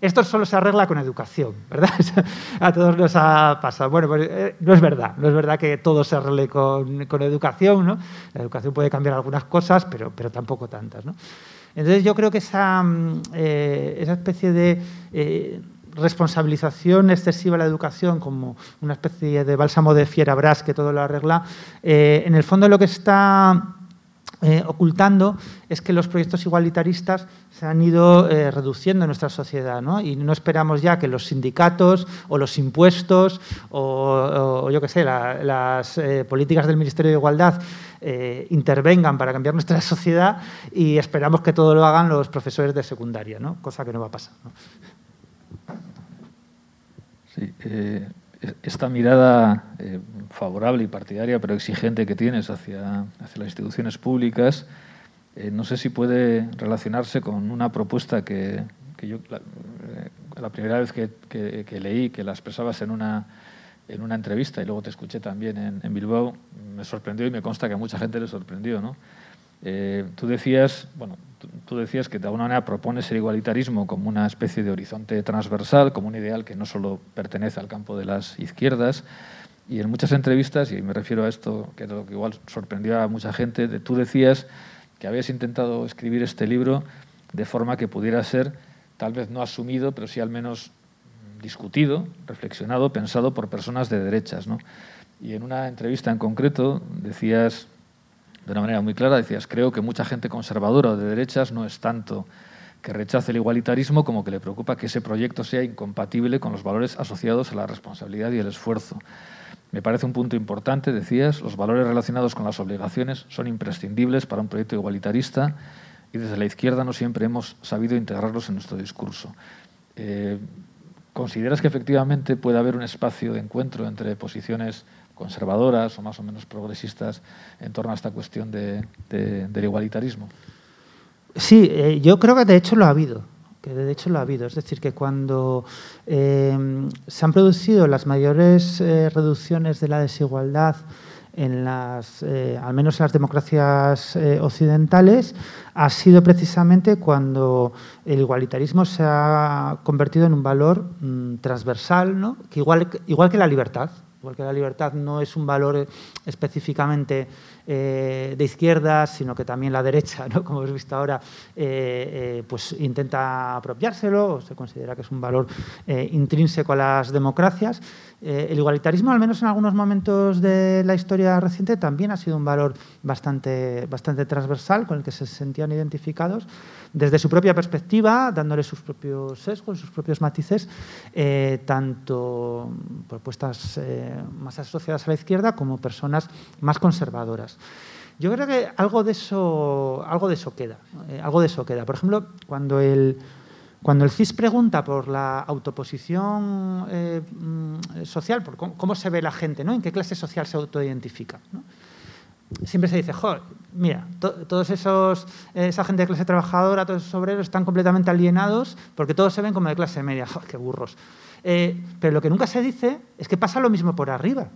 Speaker 2: esto solo se arregla con educación, ¿verdad? A todos nos ha pasado. Bueno, pues eh, no es verdad, no es verdad que todo se arregle con, educación, ¿no? La educación puede cambiar algunas cosas, pero, pero tampoco tantas, ¿no? Entonces yo creo que esa, mm, eh, esa especie de responsabilización excesiva de la educación como una especie de bálsamo de fiera bras que todo lo arregla, eh, en el fondo lo que está ocultando es que los proyectos igualitaristas se han ido reduciendo en nuestra sociedad ¿no? y no esperamos ya que los sindicatos o los impuestos o, yo qué sé, las políticas del Ministerio de Igualdad eh, intervengan para cambiar nuestra sociedad y esperamos que todo lo hagan los profesores de secundaria, ¿no? cosa que no va a pasar.
Speaker 1: Eh, esta mirada eh, favorable y partidaria, pero exigente que tienes hacia, hacia las instituciones públicas, no sé si puede relacionarse con una propuesta que, que yo, la, primera vez que, que, leí, que la expresabas en una en una entrevista y luego te escuché también en, Bilbao, me sorprendió y me consta que a mucha gente le sorprendió. ¿no? Eh, tú, decías, bueno, tú, decías que de alguna manera propones el igualitarismo como una especie de horizonte transversal, como un ideal que no solo pertenece al campo de las izquierdas. Y en muchas entrevistas, y me refiero a esto, que es lo que igual sorprendió a mucha gente, de, tú decías que habías intentado escribir este libro de forma que pudiera ser, tal vez no asumido, pero sí al menos discutido, reflexionado, pensado por personas de derechas. Y en una entrevista en concreto decías, de una manera muy clara, decías, creo que mucha gente conservadora o de derechas no es tanto que rechace el igualitarismo como que le preocupa que ese proyecto sea incompatible con los valores asociados a la responsabilidad y el esfuerzo. Me parece un punto importante, decías, los valores relacionados con las obligaciones son imprescindibles para un proyecto igualitarista y desde la izquierda no siempre hemos sabido integrarlos en nuestro discurso. Eh, ¿Consideras que efectivamente puede haber un espacio de encuentro entre posiciones conservadoras o más o menos progresistas en torno a esta cuestión de, del igualitarismo?
Speaker 2: Sí, eh, yo creo que de hecho lo ha habido que de hecho lo ha habido. Es decir, que cuando eh, se han producido las mayores eh, reducciones de la desigualdad en las, al menos en las democracias occidentales, ha sido precisamente cuando el igualitarismo se ha convertido en un valor mm, transversal, ¿no? que igual, igual que la libertad, porque la libertad no es un valor específicamente eh, de izquierda, sino que también la derecha, como hemos visto ahora, eh, eh, pues intenta apropiárselo, o se considera que es un valor intrínseco a las democracias. el igualitarismo, al menos en algunos momentos de la historia reciente, también ha sido un valor bastante, bastante transversal con el que se sentían identificados desde su propia perspectiva, dándole sus propios sesgos, sus propios matices, tanto propuestas más asociadas a la izquierda como personas más conservadoras. Yo creo que algo de eso, algo de eso queda. Eh, algo de eso queda. Por ejemplo, cuando el, cuando el CIS pregunta por la autoposición mm, social, por cómo, se ve la gente, ¿no? en qué clase social se autoidentifica. siempre se dice, joder, mira, todos esos, esa gente de clase trabajadora, todos esos obreros están completamente alienados porque todos se ven como de clase media, joder, qué burros. Eh, pero lo que nunca se dice es que pasa lo mismo por arriba.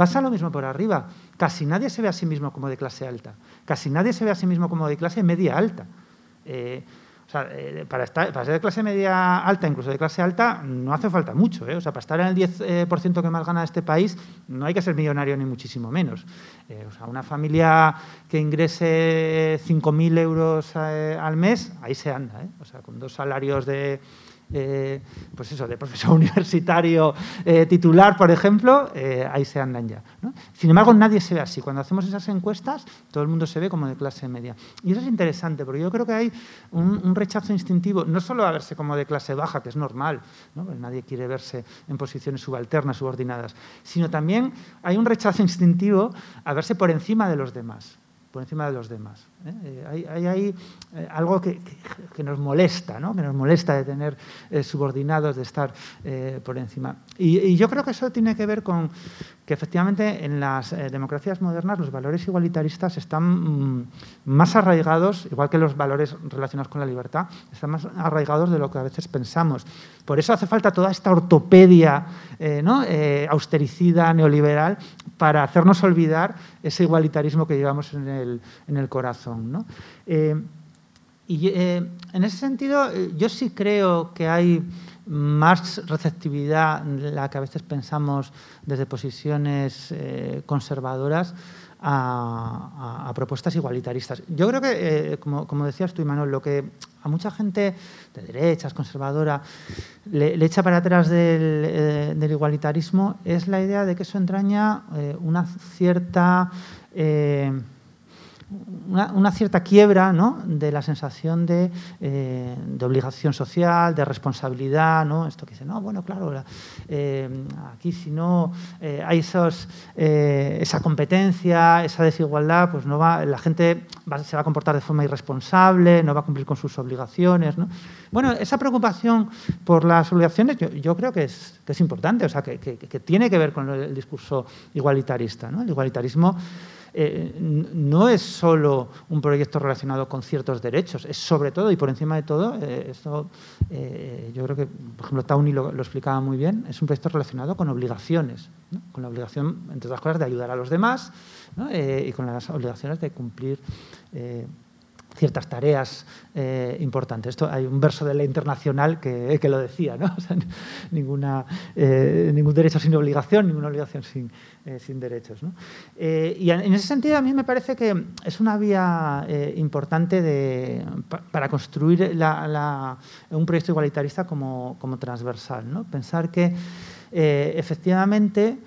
Speaker 2: Pasa lo mismo por arriba. Casi nadie se ve a sí mismo como de clase alta. Casi nadie se ve a sí mismo como de clase media alta. Eh, o sea, eh, para, estar, para ser de clase media alta, incluso de clase alta, no hace falta mucho. ¿eh? O sea, para estar en el 10% que más gana este país, no hay que ser millonario ni muchísimo menos. Eh, o sea, una familia que ingrese 5.000 euros al mes, ahí se anda. O sea, con dos salarios de eh, pues eso, de profesor universitario eh, titular, por ejemplo, eh, ahí se andan ya. Sin embargo, nadie se ve así. Cuando hacemos esas encuestas, todo el mundo se ve como de clase media. Y eso es interesante, porque yo creo que hay un, rechazo instintivo, no solo a verse como de clase baja, que es normal, nadie quiere verse en posiciones subalternas, subordinadas, sino también hay un rechazo instintivo a verse por encima de los demás por encima de los demás. ¿Eh? Eh, hay, eh, algo que, nos molesta, ¿no? que nos molesta de tener subordinados, de estar por encima. Y, yo creo que eso tiene que ver con que efectivamente en las democracias modernas los valores igualitaristas están mm, más arraigados, igual que los valores relacionados con la libertad, están más arraigados de lo que a veces pensamos. Por eso hace falta toda esta ortopedia austericida, neoliberal, para hacernos olvidar ese igualitarismo que llevamos en el corazón. Eh, y eh, en ese sentido, eh, yo sí creo que hay más receptividad la que a veces pensamos desde posiciones conservadoras a, propuestas igualitaristas. Yo creo que, como, decías tú, Manuel, lo que a mucha gente de derechas, conservadora, le, echa para atrás del, del, igualitarismo es la idea de que eso entraña una cierta una, cierta quiebra ¿no? de la sensación de, eh, de, obligación social, de responsabilidad, ¿no? Esto que dice, no, bueno, claro, eh, aquí si no eh, hay esos, esa competencia, esa desigualdad, pues no va, la gente se va a comportar de forma irresponsable, no va a cumplir con sus obligaciones. ¿no? Bueno, esa preocupación por las obligaciones yo, creo que es, que es, importante, o sea, que, que, que, tiene que ver con el discurso igualitarista. ¿no? El igualitarismo eh, no es solo un proyecto relacionado con ciertos derechos, es sobre todo y por encima de todo, eh, esto eh, yo creo que, por ejemplo, Tauni lo, explicaba muy bien, es un proyecto relacionado con obligaciones, con la obligación, entre otras cosas, de ayudar a los demás y con las obligaciones de cumplir ciertas tareas eh, importantes. Esto hay un verso de la internacional que, que lo decía, ¿no? ninguna, eh, ningún derecho sin obligación, ninguna obligación sin, eh, sin derechos. ¿no? y en ese sentido a mí me parece que es una vía importante de, para construir la, un proyecto igualitarista como, como transversal. ¿no? Pensar que efectivamente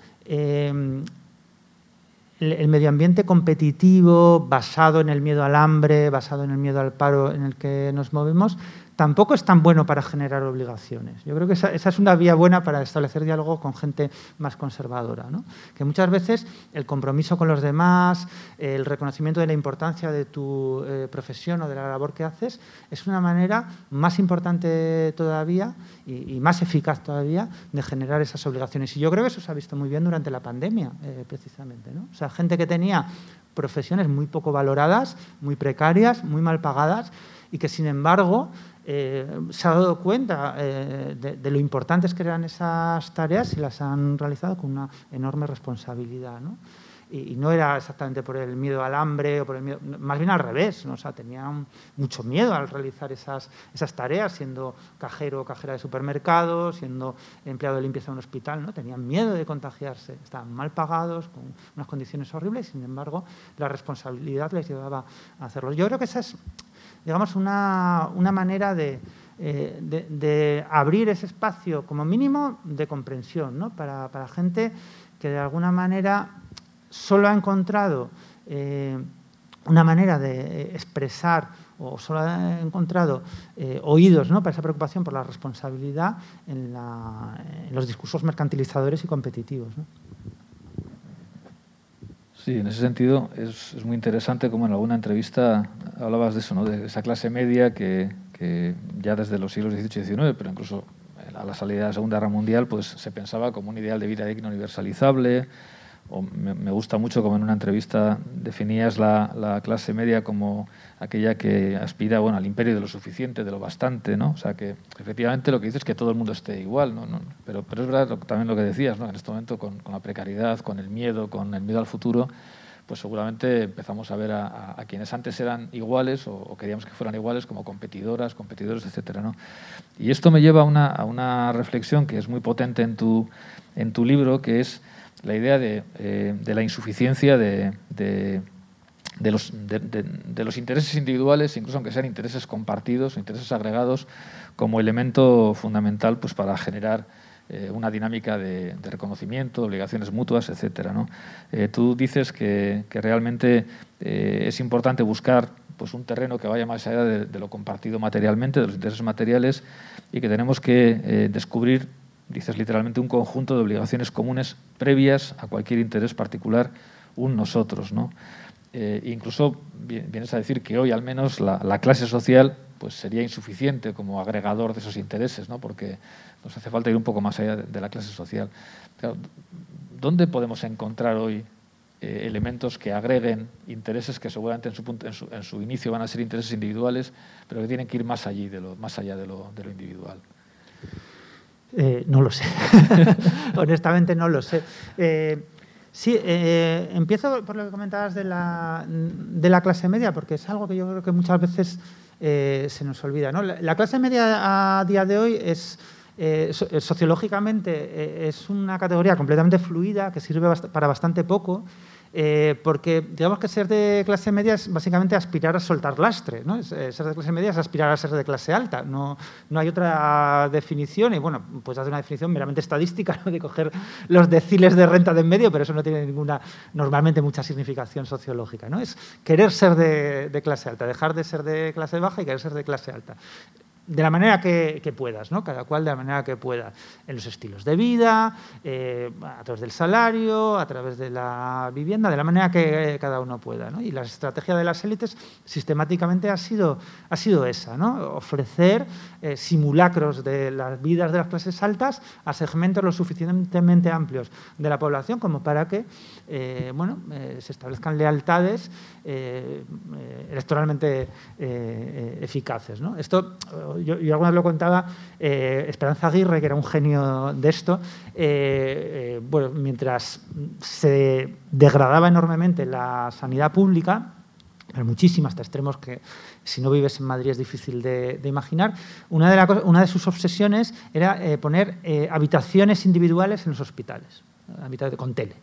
Speaker 2: el, medio ambiente competitivo, basado en el miedo al hambre, basado en el miedo al paro en el que nos movemos, tampoco es tan bueno para generar obligaciones. Yo creo que esa, es una vía buena para establecer diálogo con gente más conservadora. Que muchas veces el compromiso con los demás, el reconocimiento de la importancia de tu eh, profesión o de la labor que haces, es una manera más importante todavía y, más eficaz todavía de generar esas obligaciones. Y yo creo que eso se ha visto muy bien durante la pandemia, eh, precisamente. O sea, gente que tenía profesiones muy poco valoradas, muy precarias, muy mal pagadas y que sin embargo eh, se ha dado cuenta eh, de, lo importantes que eran esas tareas y las han realizado con una enorme responsabilidad. ¿no? Y, no era exactamente por el miedo al hambre, o por el miedo, más bien al revés, ¿no? o sea, tenían mucho miedo al realizar esas, esas tareas, siendo cajero o cajera de supermercado, siendo empleado de limpieza de un hospital, ¿no? tenían miedo de contagiarse, estaban mal pagados, con unas condiciones horribles, sin embargo, la responsabilidad les llevaba a hacerlo. Yo creo que esa es digamos, una, manera eh, de, abrir ese espacio, como mínimo, de comprensión, ¿no? para, para gente que de alguna manera solo ha encontrado eh, una manera de expresar o solo ha encontrado eh, oídos ¿no? para esa preocupación por la responsabilidad en, en los discursos mercantilizadores y competitivos. ¿no?
Speaker 1: Sí, en ese sentido es, muy interesante como en alguna entrevista hablabas de eso, ¿no? de esa clase media que, ya desde los siglos XVIII y XIX, pero incluso a la salida de la Segunda Guerra Mundial, pues se pensaba como un ideal de vida digna universalizable, me, gusta mucho como en una entrevista definías la, clase media como aquella que aspira bueno, al imperio de lo suficiente, de lo bastante, ¿no? O sea que efectivamente lo que dices es que todo el mundo esté igual, ¿no? pero, pero es verdad también lo que decías, ¿no? En este momento con, la precariedad, con el miedo, con el miedo al futuro, pues seguramente empezamos a ver a, quienes antes eran iguales o, queríamos que fueran iguales como competidoras, competidores, etcétera, ¿no? Y esto me lleva a una, a una reflexión que es muy potente en tu, en tu libro, que es la idea de, eh, la insuficiencia de, los, de, los, intereses individuales, incluso aunque sean intereses compartidos, intereses agregados, como elemento fundamental pues, para generar eh, una dinámica de, reconocimiento, obligaciones mutuas, etc. ¿no? Eh, tú dices que, realmente es importante buscar pues, un terreno que vaya más allá de, lo compartido materialmente, de los intereses materiales, y que tenemos que descubrir dices literalmente, un conjunto de obligaciones comunes previas a cualquier interés particular, un nosotros. ¿no? Eh, incluso vienes a decir que hoy al menos la, clase social pues sería insuficiente como agregador de esos intereses, ¿no? porque nos hace falta ir un poco más allá de, la clase social. ¿Dónde podemos encontrar hoy eh, elementos que agreguen intereses que seguramente en su, punto, en, su, en su, inicio van a ser intereses individuales, pero que tienen que ir más, allí de lo, más allá de lo, de lo individual?
Speaker 2: Eh, no lo sé. Honestamente no lo sé. Eh, sí, eh, empiezo por lo que comentabas de la, de la, clase media, porque es algo que yo creo que muchas veces se nos olvida. La, clase media a día de hoy es... sociológicamente es una categoría completamente fluida que sirve para bastante poco eh, porque digamos que ser de clase media es básicamente aspirar a soltar lastre, ¿no? Eh, ser de clase media es aspirar a ser de clase alta, no, no hay otra definición, y bueno, pues hace una definición meramente estadística, de coger los deciles de renta de en medio, pero eso no tiene ninguna, normalmente mucha significación sociológica, ¿no? Es querer ser de clase alta, dejar de ser de clase baja y querer ser de clase alta de la manera que, puedas, ¿no? cada cual de la manera que pueda, en los estilos de vida, eh, a través del salario, a través de la vivienda, de la manera que cada uno pueda. ¿no? Y la estrategia de las élites sistemáticamente ha sido, ha sido esa, ¿no? ofrecer eh, simulacros de las vidas de las clases altas a segmentos lo suficientemente amplios de la población como para que eh, bueno, se establezcan lealtades electoralmente eficaces. ¿no? Esto yo, alguna vez lo contaba, eh, Esperanza Aguirre, que era un genio de esto, eh, eh, bueno, mientras se degradaba enormemente la sanidad pública, pero muchísima, hasta extremos que si no vives en Madrid es difícil de, imaginar, una de, una de, sus obsesiones era poner habitaciones individuales en los hospitales, con tele.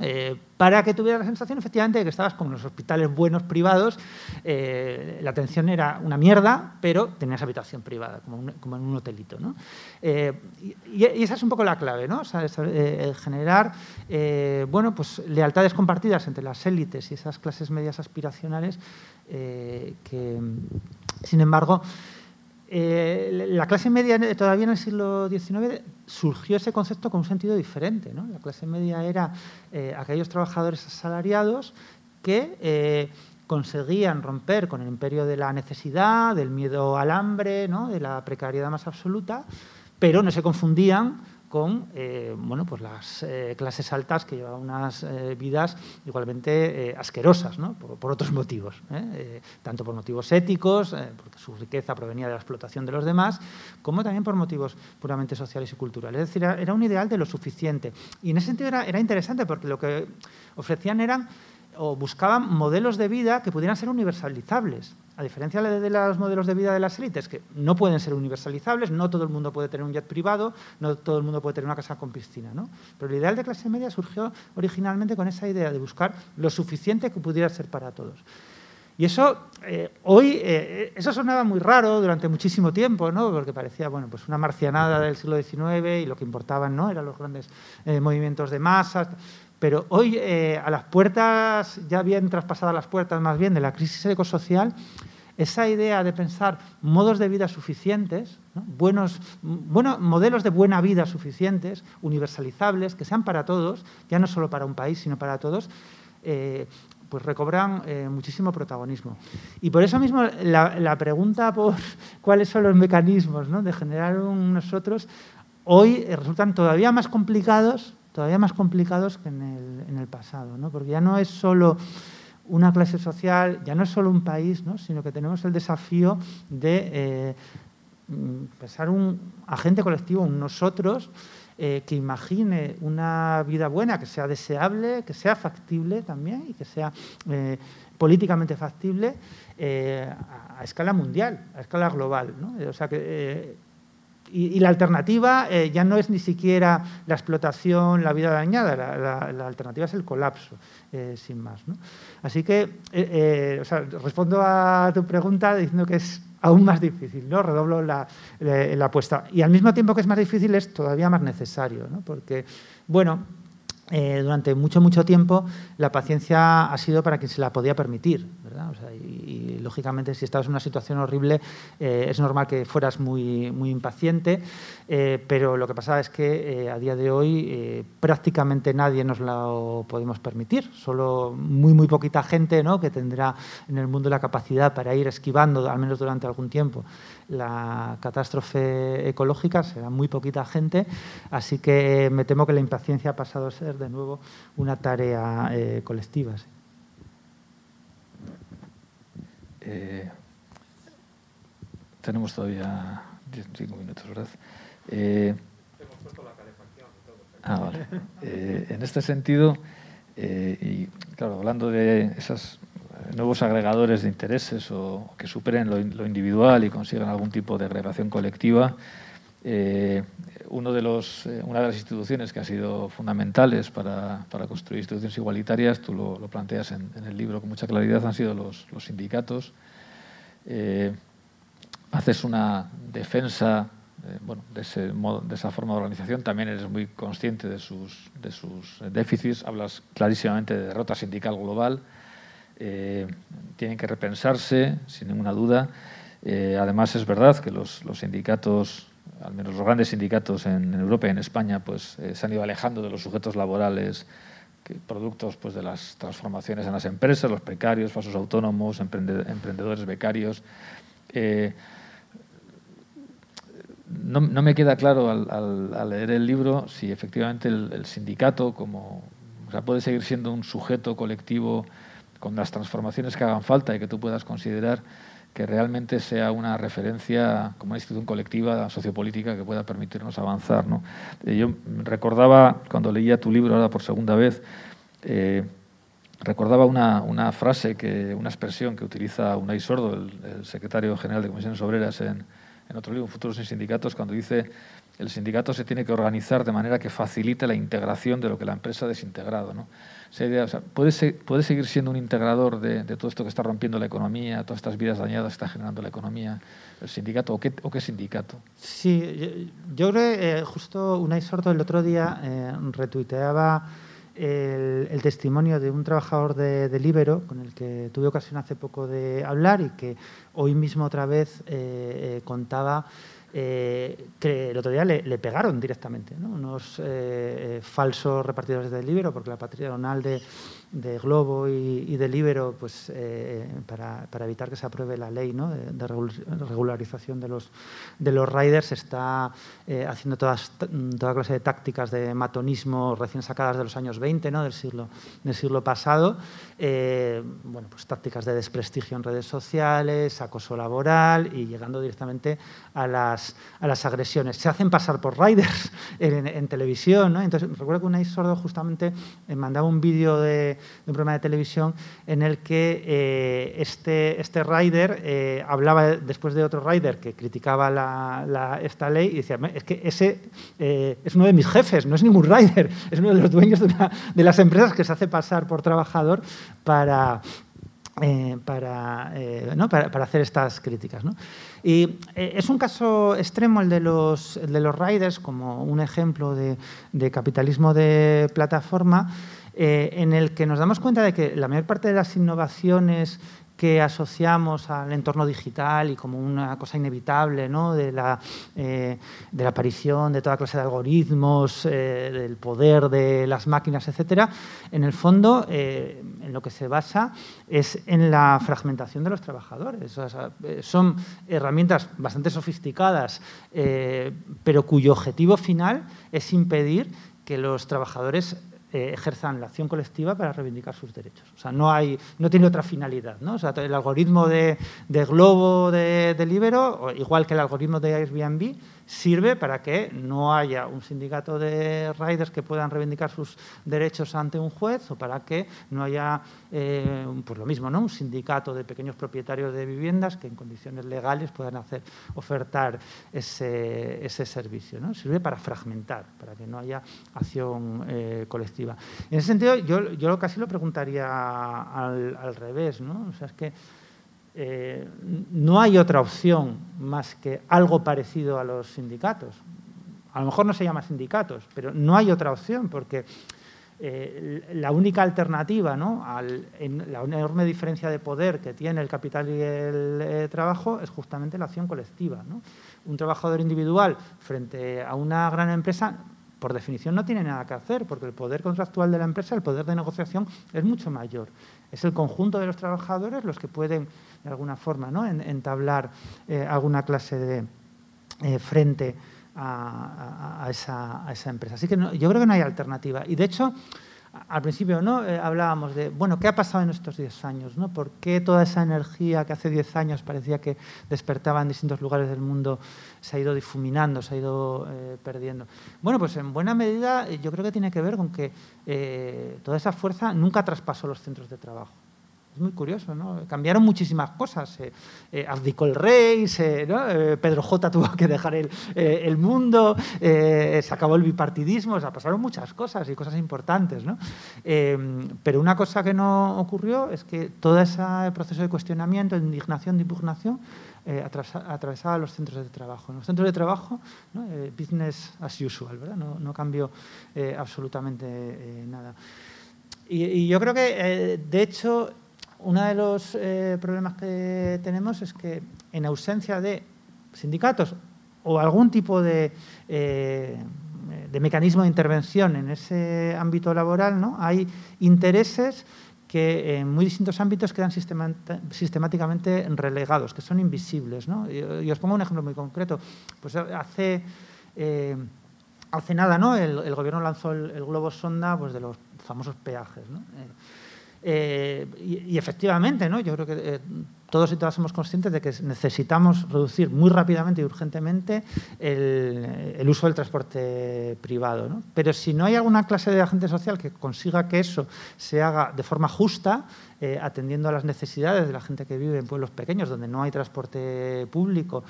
Speaker 2: Eh, para que tuvieras la sensación efectivamente de que estabas como en los hospitales buenos privados, eh, la atención era una mierda, pero tenías habitación privada, como, en un hotelito. Eh, y, esa es un poco la clave, ¿no? Generar bueno, pues, lealtades compartidas entre las élites y esas clases medias aspiracionales que, sin embargo, eh, la clase media todavía en el siglo XIX surgió ese concepto con un sentido diferente. La clase media era eh, aquellos trabajadores asalariados que eh, conseguían romper con el imperio de la necesidad, del miedo al hambre, de la precariedad más absoluta, pero no se confundían con eh, bueno, pues las eh, clases altas que llevaban unas eh, vidas igualmente asquerosas, ¿no? por, otros motivos, tanto por motivos éticos, porque su riqueza provenía de la explotación de los demás, como también por motivos puramente sociales y culturales. Es decir, era un ideal de lo suficiente. Y en ese sentido era, era interesante porque lo que ofrecían eran o buscaban modelos de vida que pudieran ser universalizables. A diferencia de los modelos de vida de las élites, que no pueden ser universalizables, no todo el mundo puede tener un jet privado, no todo el mundo puede tener una casa con piscina. ¿no? Pero el ideal de clase media surgió originalmente con esa idea de buscar lo suficiente que pudiera ser para todos. Y eso, eh, hoy, eh, eso sonaba muy raro durante muchísimo tiempo, ¿no? porque parecía bueno, pues una marcianada del siglo XIX y lo que importaban ¿no? eran los grandes eh, movimientos de masas. Pero hoy, eh, a las puertas, ya bien traspasadas las puertas más bien de la crisis ecosocial, esa idea de pensar modos de vida suficientes, buenos, modelos de buena vida suficientes, universalizables, que sean para todos, ya no solo para un país, sino para todos, eh, pues recobran eh, muchísimo protagonismo. Y por eso mismo la, pregunta por cuáles son los mecanismos de generar un nosotros hoy resultan todavía más complicados todavía más complicados que en el, pasado, ¿no? porque ya no es solo una clase social, ya no es solo un país, ¿no? sino que tenemos el desafío de eh, pensar un agente colectivo, un nosotros, eh, que imagine una vida buena, que sea deseable, que sea factible también y que sea eh, políticamente factible a, escala mundial, a escala global. ¿no? O sea que y, la alternativa eh, ya no es ni siquiera la explotación, la vida dañada, la, alternativa es el colapso, eh, sin más. Así que eh, respondo a tu pregunta diciendo que es aún más difícil, ¿no? redoblo la, apuesta. Y al mismo tiempo que es más difícil es todavía más necesario, porque, bueno, durante mucho, mucho tiempo la paciencia ha sido para quien se la podía permitir. y, lógicamente, si estabas en una situación horrible, eh, es normal que fueras muy, muy impaciente, eh, pero lo que pasa es que eh, a día de hoy prácticamente nadie nos lo podemos permitir. Solo muy, muy poquita gente ¿no? que tendrá en el mundo la capacidad para ir esquivando, al menos durante algún tiempo, la catástrofe ecológica, será muy poquita gente, así que me temo que la impaciencia ha pasado a ser de nuevo una tarea colectiva.
Speaker 1: Eh, tenemos todavía 5 minutos, ¿verdad? Eh, ah, vale. Eh, en este sentido, y claro, hablando de esos nuevos agregadores de intereses o que superen lo, individual y consigan algún tipo de agregación colectiva, uno de los, una de las instituciones que ha sido fundamentales para, para construir instituciones igualitarias, tú lo, planteas en, el libro con mucha claridad, han sido los, los sindicatos. Eh, haces una defensa eh, bueno, de, ese modo, de esa forma de organización, también eres muy consciente de sus, de sus déficits, hablas clarísimamente de derrota sindical global, eh, tienen que repensarse, sin ninguna duda. además, es verdad que los, sindicatos al menos los grandes sindicatos en, Europa y en España, pues eh, se han ido alejando de los sujetos laborales productos pues, de las transformaciones en las empresas, los precarios, falsos autónomos, emprendedores becarios. Eh, no, me queda claro al, leer el libro si efectivamente el, sindicato como, puede seguir siendo un sujeto colectivo con las transformaciones que hagan falta y que tú puedas considerar que realmente sea una referencia como una institución colectiva sociopolítica que pueda permitirnos avanzar. ¿no? Eh, yo recordaba, cuando leía tu libro ahora por segunda vez, eh, recordaba una, una, frase, que, una expresión que utiliza Unai Sordo, el, secretario general de Comisiones Obreras en, en otro libro, Futuros sin Sindicatos, cuando dice el sindicato se tiene que organizar de manera que facilite la integración de lo que la empresa ha desintegrado. ¿no? Puede, seguir siendo un integrador de, todo esto que está rompiendo la economía, todas estas vidas dañadas que está generando la economía, el sindicato, o qué, sindicato.
Speaker 2: Sí, yo, creo que eh, justo Unai Sordo el otro día eh, retuiteaba el, testimonio de un trabajador de, de, Libero, con el que tuve ocasión hace poco de hablar y que hoy mismo otra vez eh, contaba eh, que el otro día le, pegaron directamente, unos eh, falsos repartidores de Libero, porque la patronal de, de Globo y, de Libero, pues, eh, para, para, evitar que se apruebe la ley ¿no? de, regularización de los, de los riders, está eh, haciendo todas, toda clase de tácticas de matonismo recién sacadas de los años 20, ¿no? del, siglo, del siglo pasado. Eh, bueno, pues tácticas de desprestigio en redes sociales, acoso laboral y llegando directamente a las, a las agresiones. Se hacen pasar por riders en, televisión. ¿no? Entonces, recuerdo que Unai Sordo justamente mandaba un vídeo de un programa de televisión en el que eh, este, este rider eh, hablaba después de otro rider que criticaba esta ley y decía, es que ese eh, es uno de mis jefes, no es ningún rider, es uno de los dueños de, las empresas que se hace pasar por trabajador para, para, para, hacer estas críticas. Y es un caso extremo el de los, de los riders, como un ejemplo de, capitalismo de plataforma, eh, en el que nos damos cuenta de que la mayor parte de las innovaciones que asociamos al entorno digital y como una cosa inevitable ¿no? de, la, eh, aparición de toda clase de algoritmos, eh, del poder de las máquinas, etcétera, en el fondo en lo que se basa es en la fragmentación de los trabajadores. son herramientas bastante sofisticadas, pero cuyo objetivo final es impedir que los trabajadores eh, ejerzan la acción colectiva para reivindicar sus derechos. O sea, no, hay, no tiene otra finalidad. ¿no? O sea, el algoritmo de, Globo de, de Libero, igual que el algoritmo de Airbnb, sirve para que no haya un sindicato de riders que puedan reivindicar sus derechos ante un juez o para que no haya, eh, pues lo mismo, ¿no? un sindicato de pequeños propietarios de viviendas que en condiciones legales puedan hacer, ofertar ese, ese servicio. ¿no? Sirve para fragmentar, para que no haya acción eh, colectiva. En ese sentido, yo, casi lo preguntaría al, al revés. ¿no? O sea, es que eh, no hay otra opción más que algo parecido a los sindicatos. A lo mejor no se llama sindicatos, pero no hay otra opción porque eh, la única alternativa ¿no? Al, la enorme diferencia de poder que tiene el capital y el eh, trabajo es justamente la acción colectiva. Un trabajador individual frente a una gran empresa por definición no tiene nada que hacer, porque el poder contractual de la empresa, el poder de negociación, es mucho mayor. Es el conjunto de los trabajadores los que pueden de alguna forma, ¿no? entablar eh, alguna clase de eh, frente a, esa, empresa. Así que yo creo que no hay alternativa. Y de hecho, al principio ¿no? Eh, hablábamos de, bueno, ¿qué ha pasado en estos 10 años? ¿no? ¿Por qué toda esa energía que hace 10 años parecía que despertaba en distintos lugares del mundo se ha ido difuminando, se ha ido perdiendo? Bueno, pues en buena medida yo creo que tiene que ver con que toda esa fuerza nunca traspasó los centros de trabajo. Es muy curioso, ¿no? Cambiaron muchísimas cosas. Eh, eh, abdicó el rey, eh, Pedro J tuvo que dejar el, el mundo, se acabó el bipartidismo, o pasaron muchas cosas y cosas importantes, ¿no? pero una cosa que no ocurrió es que todo ese proceso de cuestionamiento, de indignación, de impugnación, atravesaba los centros de trabajo. En los centros de trabajo, business as usual, ¿verdad? No, no cambió absolutamente nada. Y, y, yo creo que, de hecho, uno de los eh, problemas que tenemos es que en ausencia de sindicatos o algún tipo de, eh, de mecanismo de intervención en ese ámbito laboral, ¿no? hay intereses que en muy distintos ámbitos quedan sistemáticamente relegados, que son invisibles. ¿no? Y, os pongo un ejemplo muy concreto. Pues hace, eh, hace nada ¿no? el, gobierno lanzó el, globo sonda pues, de los famosos peajes. ¿no? Eh, y, efectivamente, ¿no? yo creo que eh, todos y todas somos conscientes de que necesitamos reducir muy rápidamente y urgentemente el, uso del transporte privado. Pero si no hay alguna clase de agente social que consiga que eso se haga de forma justa, eh, atendiendo a las necesidades de la gente que vive en pueblos pequeños donde no hay transporte público,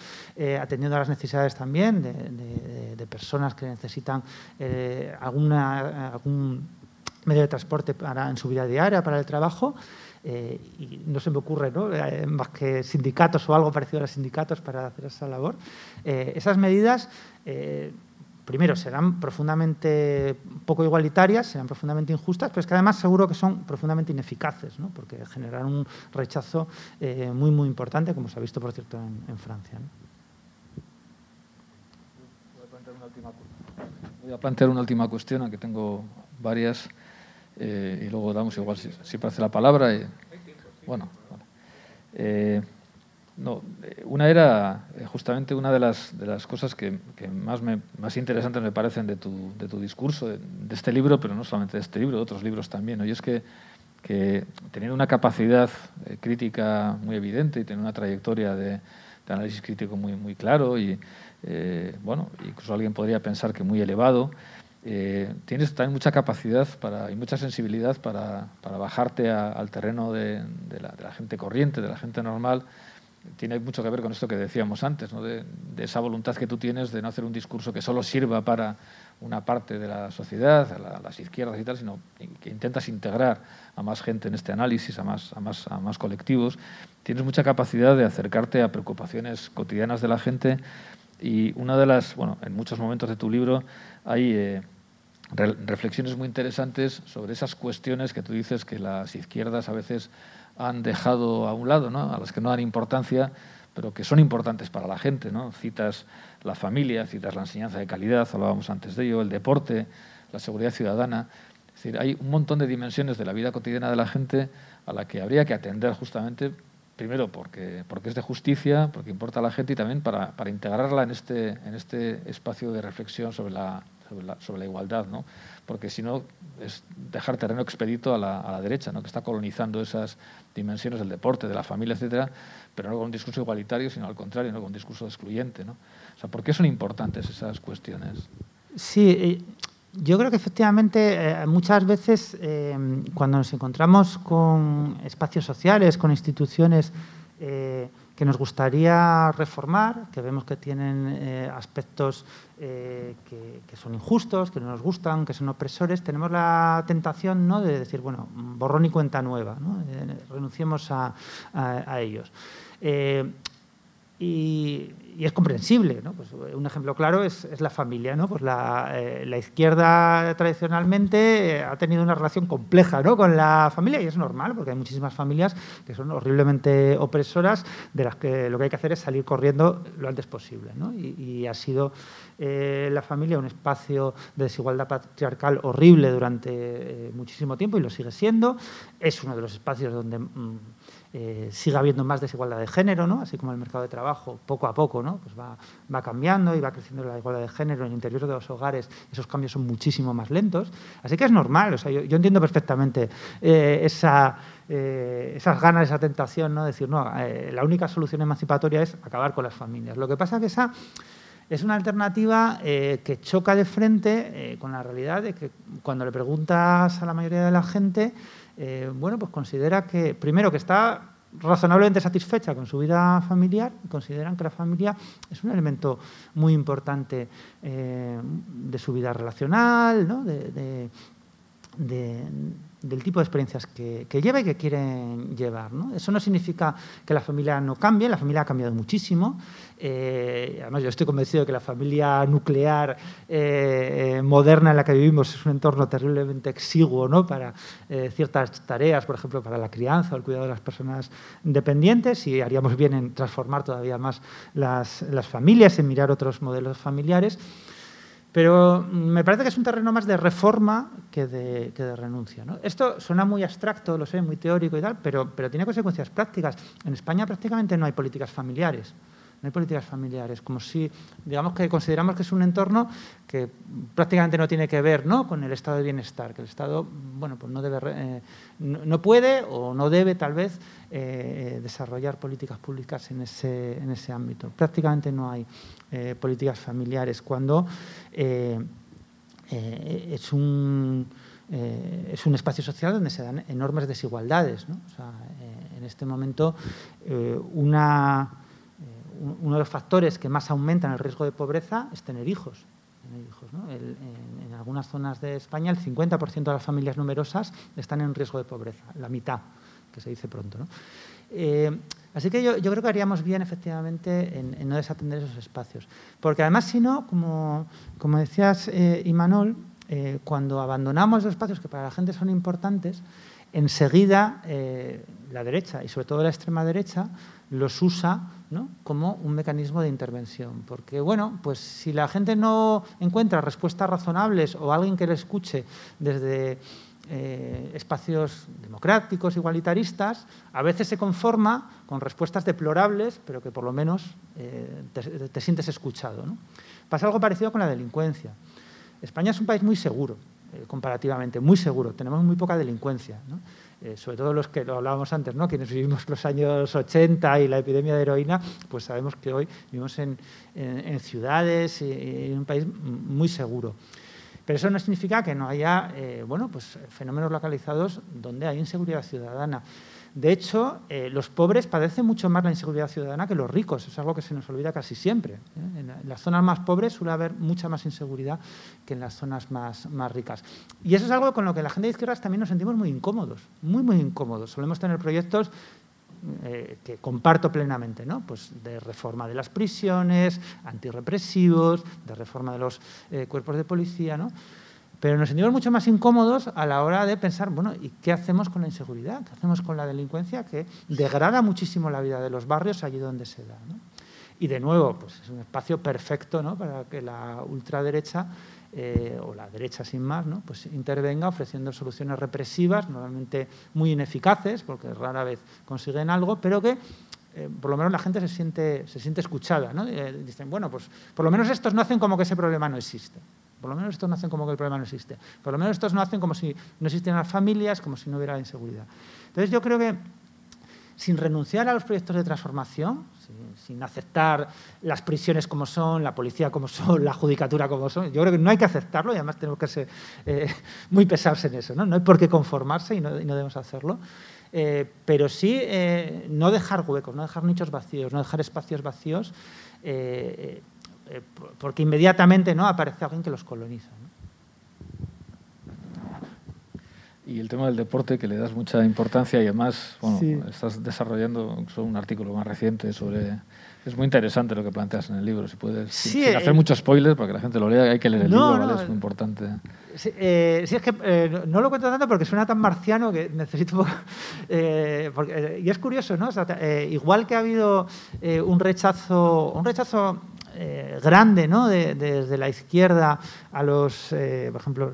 Speaker 2: atendiendo a las necesidades también de, personas que necesitan eh, alguna, medio de transporte para, en su vida diaria, para el trabajo, eh, y no se me ocurre ¿no? Eh, más que sindicatos o algo parecido a los sindicatos para hacer esa labor. Eh, esas medidas, primero, serán profundamente poco igualitarias, serán profundamente injustas, pero es que además seguro que son profundamente ineficaces, ¿no? porque generan un rechazo muy, muy importante, como se ha visto, por cierto, en, Francia.
Speaker 1: Voy a plantear una última cuestión, aunque tengo varias. Eh, y luego damos igual si, parece la palabra. Bueno, eh, no, eh, una era justamente una de las, de las cosas que, más, me, más interesantes me parecen de tu, de tu discurso, de, este libro, pero no solamente de este libro, de otros libros también. ¿no? Y es que, que teniendo una capacidad crítica muy evidente y teniendo una trayectoria de, de análisis crítico muy, muy claro y, bueno, incluso alguien podría pensar que muy elevado, eh, tienes también mucha capacidad para, y mucha sensibilidad para, para bajarte al terreno de, la, gente corriente, de la gente normal. Tiene mucho que ver con esto que decíamos antes, ¿no? de, esa voluntad que tú tienes de no hacer un discurso que solo sirva para una parte de la sociedad, a, las izquierdas y tal, sino que intentas integrar a más gente en este análisis, a más, a más, a más colectivos. Tienes mucha capacidad de acercarte a preocupaciones cotidianas de la gente y una de las, bueno, en muchos momentos de tu libro hay... Eh, reflexiones muy interesantes sobre esas cuestiones que tú dices que las izquierdas a veces han dejado a un lado, ¿no? a las que no dan importancia, pero que son importantes para la gente. ¿no? Citas la familia, citas la enseñanza de calidad, hablábamos antes de ello, el deporte, la seguridad ciudadana. Es decir, hay un montón de dimensiones de la vida cotidiana de la gente a la que habría que atender justamente, primero porque, porque es de justicia, porque importa a la gente y también para, para integrarla en este, en este espacio de reflexión sobre la, sobre la, igualdad, ¿no? porque si no es dejar terreno expedito a la, a la, derecha, ¿no? que está colonizando esas dimensiones del deporte, de la familia, etcétera, pero no con un discurso igualitario, sino al contrario, no con un discurso excluyente. ¿no? O sea, ¿Por qué son importantes esas cuestiones?
Speaker 2: Sí, eh, yo creo que efectivamente eh, muchas veces eh, cuando nos encontramos con espacios sociales, con instituciones, que nos gustaría reformar, que vemos que tienen eh, aspectos eh, que, son injustos, que no nos gustan, que son opresores, tenemos la tentación ¿no? de decir, bueno, borrón y cuenta nueva, ¿no? Eh, renunciemos a, a ellos. Y, es comprensible. ¿no? Pues un ejemplo claro es, la familia. ¿no? Pues la, eh, izquierda tradicionalmente ha tenido una relación compleja ¿no? con la familia y es normal porque hay muchísimas familias que son horriblemente opresoras de las que lo que hay que hacer es salir corriendo lo antes posible. ¿no? Y, ha sido eh, la familia un espacio de desigualdad patriarcal horrible durante eh, muchísimo tiempo y lo sigue siendo. Es uno de los espacios donde... Mm, eh, siga habiendo más desigualdad de género, ¿no? así como el mercado de trabajo poco a poco ¿no? pues va, va, cambiando y va creciendo la igualdad de género en el interior de los hogares, esos cambios son muchísimo más lentos. Así que es normal, o sea, yo, entiendo perfectamente eh, esa, eh, esas ganas, esa tentación, ¿no? decir, no, la única solución emancipatoria es acabar con las familias. Lo que pasa es que esa es una alternativa que choca de frente con la realidad de que cuando le preguntas a la mayoría de la gente, eh, bueno, pues considera que, primero, que está razonablemente satisfecha con su vida familiar consideran que la familia es un elemento muy importante eh, de su vida relacional, ¿no? Del tipo de experiencias que, lleva y que quieren llevar. ¿no? Eso no significa que la familia no cambie, la familia ha cambiado muchísimo. Eh, además, yo estoy convencido de que la familia nuclear eh, moderna en la que vivimos es un entorno terriblemente exiguo ¿no? para eh, ciertas tareas, por ejemplo, para la crianza o el cuidado de las personas dependientes, y haríamos bien en transformar todavía más las, las familias, en mirar otros modelos familiares. Pero me parece que es un terreno más de reforma que de, renuncia. Esto suena muy abstracto, lo sé, muy teórico y tal, pero, pero tiene consecuencias prácticas. En España prácticamente no hay políticas familiares. No hay políticas familiares, como si, digamos que consideramos que es un entorno que prácticamente no tiene que ver ¿no? con el estado de bienestar, que el Estado, bueno, pues no, debe, eh, no, puede o no debe tal vez eh, desarrollar políticas públicas en ese, en ese ámbito. Prácticamente no hay eh, políticas familiares cuando es un es un espacio social donde se dan enormes desigualdades. ¿no? En este momento, una, uno de los factores que más aumentan el riesgo de pobreza es tener hijos. en, algunas zonas de España el 50% de las familias numerosas están en riesgo de pobreza, la mitad, que se dice pronto. Eh, así que yo, creo que haríamos bien efectivamente en, no desatender esos espacios. Porque además, si no, como, como decías, eh, Imanol, eh, cuando abandonamos los espacios que para la gente son importantes, enseguida eh, la derecha y sobre todo la extrema derecha los usa como un mecanismo de intervención. Porque, bueno, pues si la gente no encuentra respuestas razonables o alguien que le escuche desde eh, espacios democráticos, igualitaristas, a veces se conforma con respuestas deplorables, pero que por lo menos eh, te, sientes escuchado. Pasa algo parecido con la delincuencia. España es un país muy seguro, eh, comparativamente, muy seguro. Tenemos muy poca delincuencia. Eh, sobre todo los que lo hablábamos antes, ¿no? quienes vivimos los años 80 y la epidemia de heroína, pues sabemos que hoy vivimos en, ciudades y en un país muy seguro. Pero eso no significa que no haya eh, bueno, pues, fenómenos localizados donde hay inseguridad ciudadana. De hecho, eh, los pobres padecen mucho más la inseguridad ciudadana que los ricos. Es algo que se nos olvida casi siempre. ¿eh? En, las zonas más pobres suele haber mucha más inseguridad que en las zonas más, más ricas. Y eso es algo con lo que la gente de izquierdas también nos sentimos muy incómodos, muy, muy incómodos. Solemos tener proyectos eh, que comparto plenamente, ¿no? pues de reforma de las prisiones, antirrepresivos, de reforma de los cuerpos de policía, ¿no? Pero nos sentimos mucho más incómodos a la hora de pensar, bueno, ¿y qué hacemos con la inseguridad? ¿Qué hacemos con la delincuencia que degrada muchísimo la vida de los barrios allí donde se da? Y de nuevo, pues es un espacio perfecto ¿no? para que la ultraderecha eh, o la derecha sin más, ¿no? pues intervenga ofreciendo soluciones represivas, normalmente muy ineficaces, porque rara vez consiguen algo, pero que eh, por lo menos la gente se siente, se siente escuchada. ¿no? Eh, dicen, bueno, pues por lo menos estos no hacen como que ese problema no existe. Por lo menos estos no hacen como que el problema no existe. Por lo menos estos no hacen como si no existieran las familias, como si no hubiera inseguridad. Entonces yo creo que sin renunciar a los proyectos de transformación, sin, aceptar las prisiones como son, la policía como son, la judicatura como son, yo creo que no hay que aceptarlo y además tenemos que ser eh, muy pesados en eso. ¿no? no hay por qué conformarse y no, debemos hacerlo. Eh, pero sí eh, no dejar huecos, no dejar nichos vacíos, no dejar espacios vacíos porque inmediatamente ¿no? aparece alguien que los coloniza.
Speaker 1: Y el tema del deporte, que le das mucha importancia y además bueno, estás desarrollando un artículo más reciente sobre... Es muy interesante lo que planteas en el libro, si puedes, sin, hacer eh, mucho spoiler, para que la gente lo lea, hay que leer el libro, ¿vale? es muy importante.
Speaker 2: Sí, eh, es que no lo cuento tanto porque suena tan marciano que necesito... y es curioso, ¿no? igual que ha habido un rechazo, un rechazo eh, grande ¿no? desde la izquierda a los, eh, por ejemplo,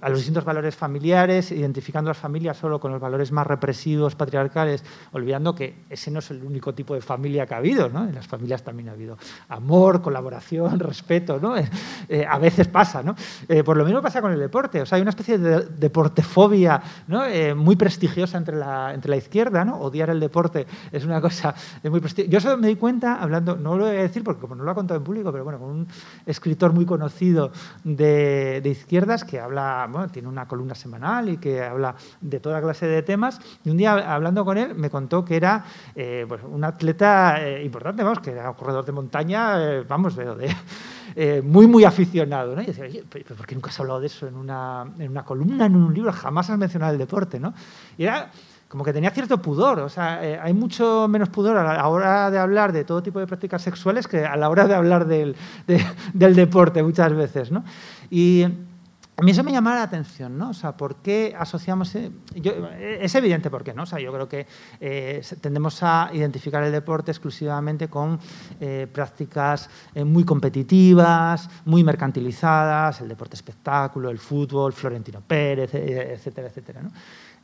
Speaker 2: a, los distintos valores familiares, identificando a las familias solo con los valores más represivos, patriarcales, olvidando que ese no es el único tipo de familia que ha habido. ¿no? En las familias también ha habido amor, colaboración, respeto. ¿no? Eh, a veces pasa. ¿no? por lo mismo pasa con el deporte. O sea, hay una especie de deportefobia ¿no? muy prestigiosa entre la, entre la izquierda. ¿no? Odiar el deporte es una cosa muy prestigiosa. Yo solo me di cuenta, hablando, no lo voy a decir porque como no lo ha en público, pero bueno, con un escritor muy conocido de, izquierdas que habla, bueno, tiene una columna semanal y que habla de toda clase de temas. Y un día, hablando con él, me contó que era eh, pues, un atleta eh, importante, vamos, que era un corredor de montaña, eh, vamos, de, muy, muy aficionado. ¿no? Y decía, ¿pero ¿por qué nunca has hablado de eso en una, en una columna, en un libro? Jamás has mencionado el deporte, ¿no? Y era como que tenía cierto pudor. O sea, eh, hay mucho menos pudor a la hora de hablar de todo tipo de prácticas sexuales que a la hora de hablar del, del deporte muchas veces, ¿no? Y a mí eso me llama la atención, ¿no? O sea, ¿por qué asociamos...? Eh, es evidente por qué, ¿no? O sea, yo creo que eh, tendemos a identificar el deporte exclusivamente con prácticas muy competitivas, muy mercantilizadas, el deporte espectáculo, el fútbol, Florentino Pérez, etcétera, etcétera, ¿no?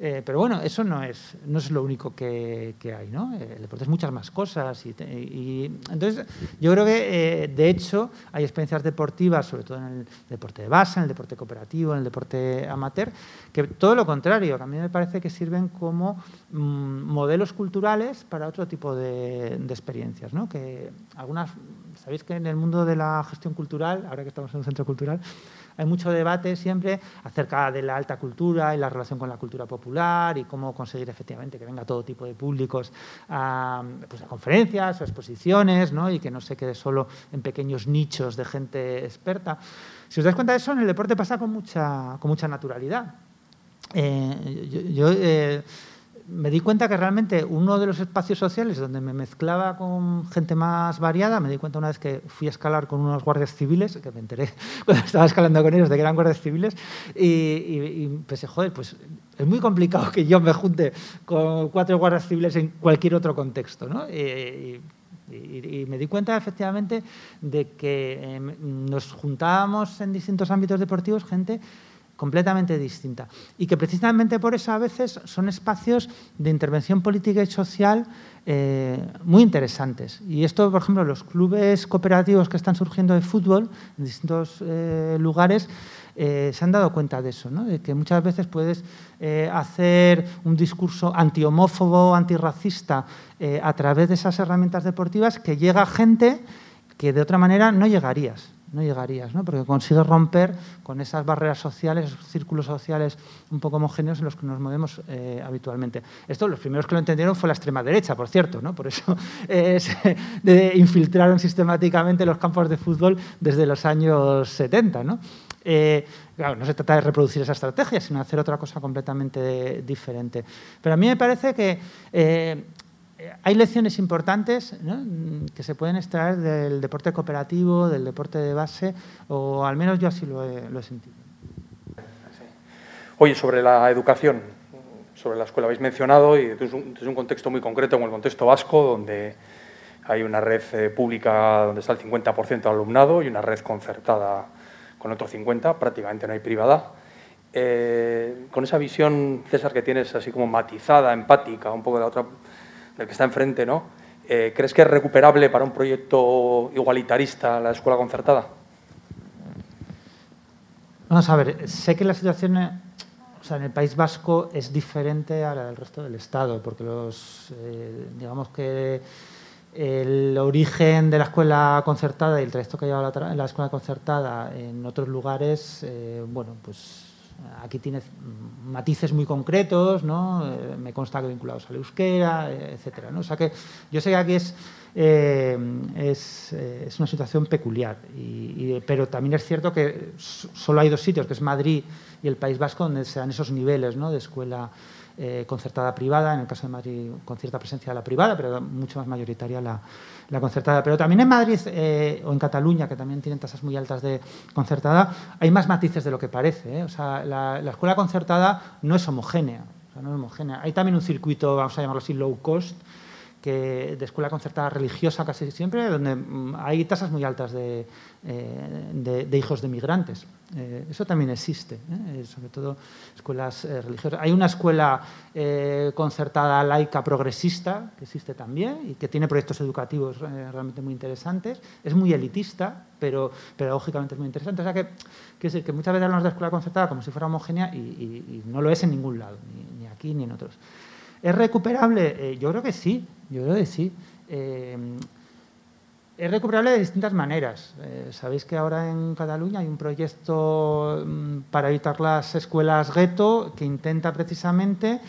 Speaker 2: Eh, pero bueno, eso no es, no es lo único que, hay, ¿no? Eh, el deporte es muchas más cosas. Y, entonces, yo creo que, eh, de hecho, hay experiencias deportivas, sobre todo en el deporte de base, en el deporte cooperativo, en el deporte amateur, que todo lo contrario, a mí me parece que sirven como mm, modelos culturales para otro tipo de, de experiencias, ¿no? Que algunas, sabéis que en el mundo de la gestión cultural, ahora que estamos en un centro cultural, hay mucho debate siempre acerca de la alta cultura y la relación con la cultura popular y cómo conseguir efectivamente que venga todo tipo de públicos a, pues, conferencias o exposiciones ¿no? y que no se quede solo en pequeños nichos de gente experta. Si os dais cuenta de eso, en el deporte pasa con mucha, con mucha naturalidad. Eh, yo, eh, me di cuenta que realmente uno de los espacios sociales donde me mezclaba con gente más variada, me di cuenta una vez que fui a escalar con unos guardias civiles, que me enteré cuando estaba escalando con ellos de que eran guardias civiles, y, pensé, joder, pues es muy complicado que yo me junte con cuatro guardias civiles en cualquier otro contexto, ¿no? y, me di cuenta efectivamente de que eh, nos juntábamos en distintos ámbitos deportivos gente completamente distinta. Y que precisamente por eso a veces son espacios de intervención política y social eh, muy interesantes. Y esto, por ejemplo, los clubes cooperativos que están surgiendo de fútbol en distintos eh, lugares eh, se han dado cuenta de eso, de que muchas veces puedes hacer un discurso antihomófobo, antirracista a través de esas herramientas deportivas que llega gente que de otra manera no llegarías no llegarías, ¿no? porque consigues romper con esas barreras sociales, esos círculos sociales un poco homogéneos en los que nos movemos eh, habitualmente. Esto, los primeros que lo entendieron fue la extrema derecha, por cierto, ¿no? por eso eh, se infiltraron sistemáticamente los campos de fútbol desde los años 70. ¿no? Eh, claro, no se trata de reproducir esa estrategia, sino de hacer otra cosa completamente diferente. Pero a mí me parece que hay lecciones importantes que se pueden extraer del deporte cooperativo, del deporte de base, o al menos yo así lo he, sentido.
Speaker 3: Oye, sobre la educación, sobre la escuela habéis mencionado, y desde un, contexto muy concreto, como el contexto vasco, donde hay una red eh, pública donde está el 50% del alumnado y una red concertada con otro 50%, prácticamente no hay privada. Eh, con esa visión, César, que tienes así como matizada, empática, un poco de la otra el que está enfrente, ¿no? Eh, ¿Crees que es recuperable para un proyecto igualitarista la escuela concertada?
Speaker 2: Vamos a ver, sé que la situación o sea, en el País Vasco es diferente a la del resto del Estado, porque los, eh, digamos que el origen de la escuela concertada y el trayecto que ha llevado la, la escuela concertada en otros lugares, eh, bueno, pues Aquí tiene matices muy concretos, ¿no? Eh, me consta que vinculados al euskera, etcétera. ¿no? O sea que yo sé que aquí es, eh, eh, es, una situación peculiar, y, pero también es cierto que solo hay dos sitios, que es Madrid y el País Vasco, donde se dan esos niveles ¿no? de escuela eh, concertada privada, en el caso de Madrid con cierta presencia de la privada, pero mucho más mayoritaria la, concertada. Pero también en Madrid eh, o en Cataluña, que también tienen tasas muy altas de concertada, hay más matices de lo que parece. ¿eh? O sea, la, escuela concertada no es homogénea. no es homogénea. Hay también un circuito, vamos a llamarlo así, low cost, que de escuela concertada religiosa casi siempre, donde mm, hay tasas muy altas de, hijos de migrantes. Eh, eso también existe, ¿eh? sobre todo escuelas religiosas. Hay una escuela concertada laica progresista que existe también y que tiene proyectos educativos realmente muy interesantes. Es muy elitista, pero pedagógicamente es muy interesante. O sea que, decir, que muchas veces hablamos de escuela concertada como si fuera homogénea y, no lo es en ningún lado, ni aquí ni en otros. ¿Es recuperable? Eh, yo creo que sí, yo creo que sí. Eh, es recuperable de distintas maneras. Eh, sabéis que ahora en Cataluña hay un proyecto mm, para evitar las escuelas gueto que intenta precisamente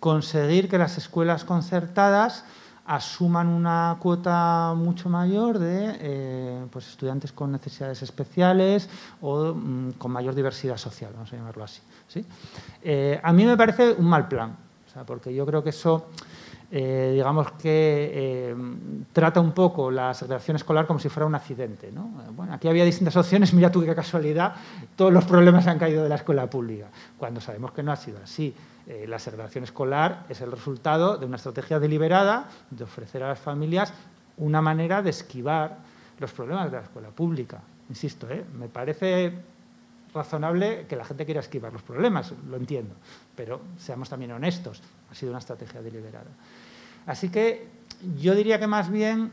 Speaker 2: conseguir que las escuelas concertadas asuman una cuota mucho mayor de pues estudiantes con necesidades especiales o mm, con mayor diversidad social, vamos a llamarlo así. ¿sí? a mí me parece un mal plan porque yo creo que eso, eh, digamos que eh, trata un poco la segregación escolar como si fuera un accidente. Bueno, aquí había distintas opciones, mira tú qué casualidad, todos los problemas han caído de la escuela pública, cuando sabemos que no ha sido así. Eh, la segregación escolar es el resultado de una estrategia deliberada de ofrecer a las familias una manera de esquivar los problemas de la escuela pública. Insisto, me parece razonable que la gente quiera esquivar los problemas, lo entiendo, pero seamos también honestos, ha sido una estrategia deliberada. Así que yo diría que más bien